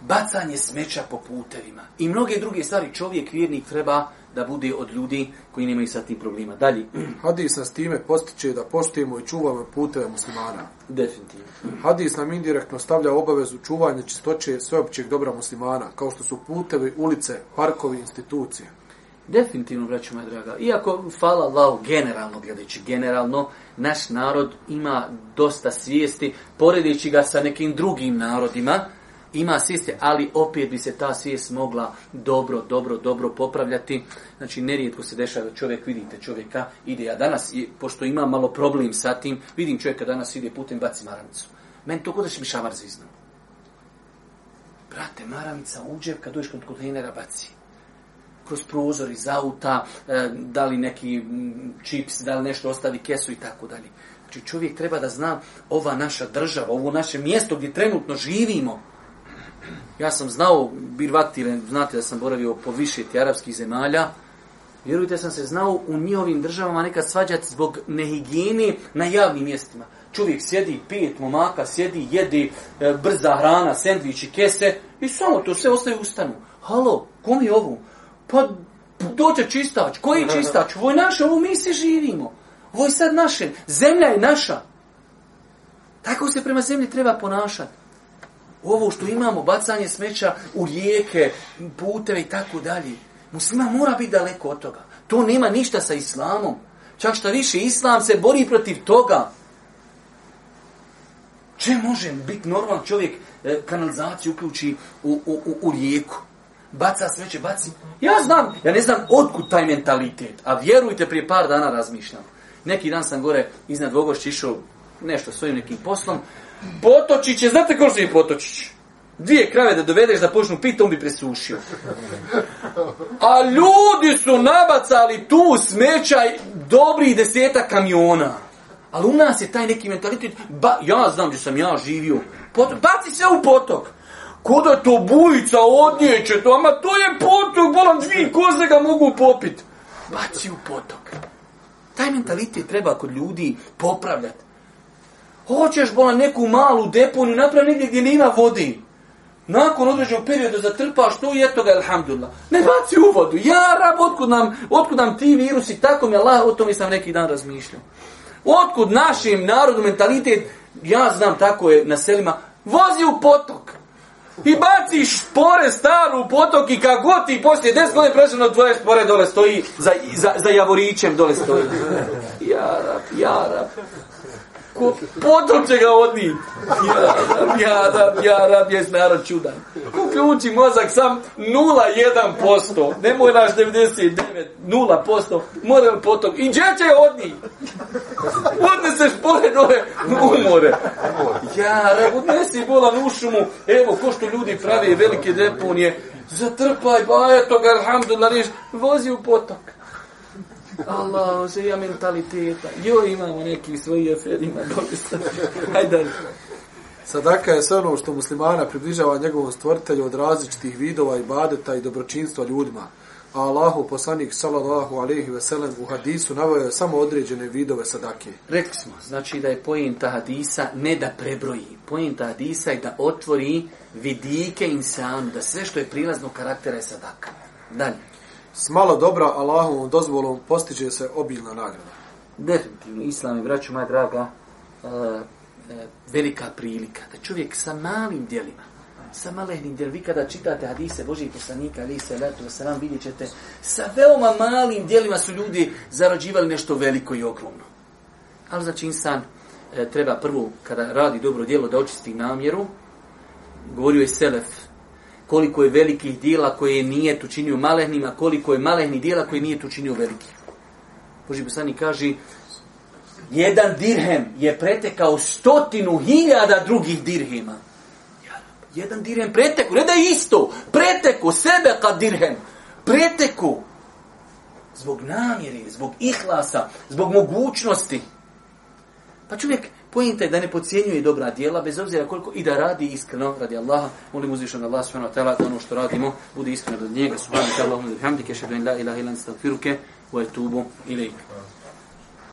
Bacanje smeća po putevima i mnoge druge stvari čovjek vjernik treba uh, da bude od ljudi koji nemaju sa tim problema. Dalje. Hadis nas time postiče da poštujemo i čuvamo puteve muslimana. Definitivno. Hadis nam indirektno stavlja obavezu čuvanja čistoće sveopćeg dobra muslimana, kao što su putevi, ulice, parkovi, institucije. Definitivno, braću moja draga. Iako, fala Allahu, generalno gledajući, generalno, naš narod ima dosta svijesti, poredići ga sa nekim drugim narodima, ima svijeste, ali opet bi se ta svijest mogla dobro, dobro, dobro popravljati. Znači, nerijetko se dešava da čovjek, vidite čovjeka, ide ja danas, pošto ima malo problem sa tim, vidim čovjeka danas ide putem, baci maramicu. Meni to kodeš mi šamar zvizna. Brate, maramica u džep, kad dođeš kod kontejnera, baci. Kroz prozor iz auta, e, da li neki čips, da li nešto ostavi kesu i tako dalje. Znači, čovjek treba da zna ova naša država, ovo naše mjesto gdje trenutno živimo, Ja sam znao Bir Vaktile, znate da sam boravio po više ti arapskih zemalja. Vjerujte, sam se znao u njihovim državama nekad svađati zbog nehigijene na javnim mjestima. Čovjek sjedi, pijet momaka, sjedi, jede e, brza hrana, sendvići, kese i samo to sve ostaje u stanu. Halo, kom je ovo? Pa dođe čistač, koji je čistač? Ovo je naše, ovo mi se živimo. Ovo je sad naše, zemlja je naša. Tako se prema zemlji treba ponašati ovo što imamo, bacanje smeća u rijeke, puteve i tako dalje. Muslima mora biti daleko od toga. To nema ništa sa islamom. Čak šta više, islam se bori protiv toga. Če može biti normalan čovjek e, kanalizaciju uključi u, u, u, u rijeku? Baca smeće, baci. Ja znam, ja ne znam odkud taj mentalitet. A vjerujte, prije par dana razmišljam. Neki dan sam gore iznad Vogošća išao nešto svojim nekim poslom. Potočić je, znate ko živi Potočić? Dvije krave da dovedeš da počnu pit, on bi presušio. A ljudi su nabacali tu smećaj dobrih deseta kamiona. Ali u nas je taj neki mentalitet, ba, ja znam gdje sam ja živio, potok, baci sve u potok. Kuda to bujica odnijeće to, ama to je potok, bolam dvije koze ga mogu popit. Baci u potok. Taj mentalitet treba kod ljudi popravljati. Hoćeš bolan neku malu deponiju napravi negdje gdje nema vode. Nakon određenog perioda zatrpaš to i eto ga, alhamdulillah. Ne baci u vodu. Ja, rab, otkud nam, otkud nam ti virusi, tako mi Allah, o tome sam neki dan razmišljao. Otkud našim narodu mentalitet, ja znam, tako je na selima, vozi u potok. I baciš pore staru u potok i kak god ti poslije 10 godina prešeno tvoje spore dole stoji, za, za, za javorićem dole stoji. Ja, rab, ja, rab ko, potom će ga odnijet. Jadam, jadam, jadam, jes narod čudan. Uključi mozak sam 0,1%, ne moraš 99, 0%, moram potom, i gdje će odnijet? Odneseš pole dole, umore. Jadam, odnesi bolan u šumu, evo, ko što ljudi pravi velike deponije, zatrpaj, bajetog, alhamdulillah, reš, vozi u potok. Allah, živija mentaliteta. Jo, imamo neki svoji aferi, ima dobro Hajde dalje. Sadaka je sve ono što muslimana približava njegovom stvrtelju od različitih vidova i badeta i dobročinstva ljudima. A Allahu poslanik sallallahu alejhi ve sellem u hadisu naveo je samo određene vidove sadake. Rekli smo, znači da je poenta hadisa ne da prebroji. Poenta hadisa je da otvori vidike insanu, da sve što je prilazno karaktera je sadaka. Dalje. S malo dobra Allahovom dozvolom postiđe se obilna nagrada. Definitivno. Islam je, vraću, moja draga, uh, uh, velika prilika da čovjek sa malim dijelima, sa malehnim dijelima, vi kada čitate hadise Božih poslanika, ali se letu, sa nam vidjet ćete, sa veoma malim dijelima su ljudi zarađivali nešto veliko i ogromno. Ali znači insan uh, treba prvo, kada radi dobro dijelo, da očisti namjeru, govorio je Selef, koliko je velikih dijela koje nije tu činio malehnim, a koliko je malehnih dijela koje nije tu činio velikih. Boži poslani kaže, jedan dirhem je pretekao stotinu hiljada drugih dirhema. Jedan dirhem preteku, ne da je isto, preteku sebe kad dirhem, preteku zbog namjere, zbog ihlasa, zbog mogućnosti. Pa čovjek, Pojenta je da ne pocijenjuje dobra dijela, bez obzira koliko i da radi iskreno radi Allaha. Molim uzvišan Allah subhanahu wa ta'ala da ono što radimo bude iskreno radi njega. Subhanahu wa ta'ala, ilaha ilan, stavfiruke, wa etubu ilaih.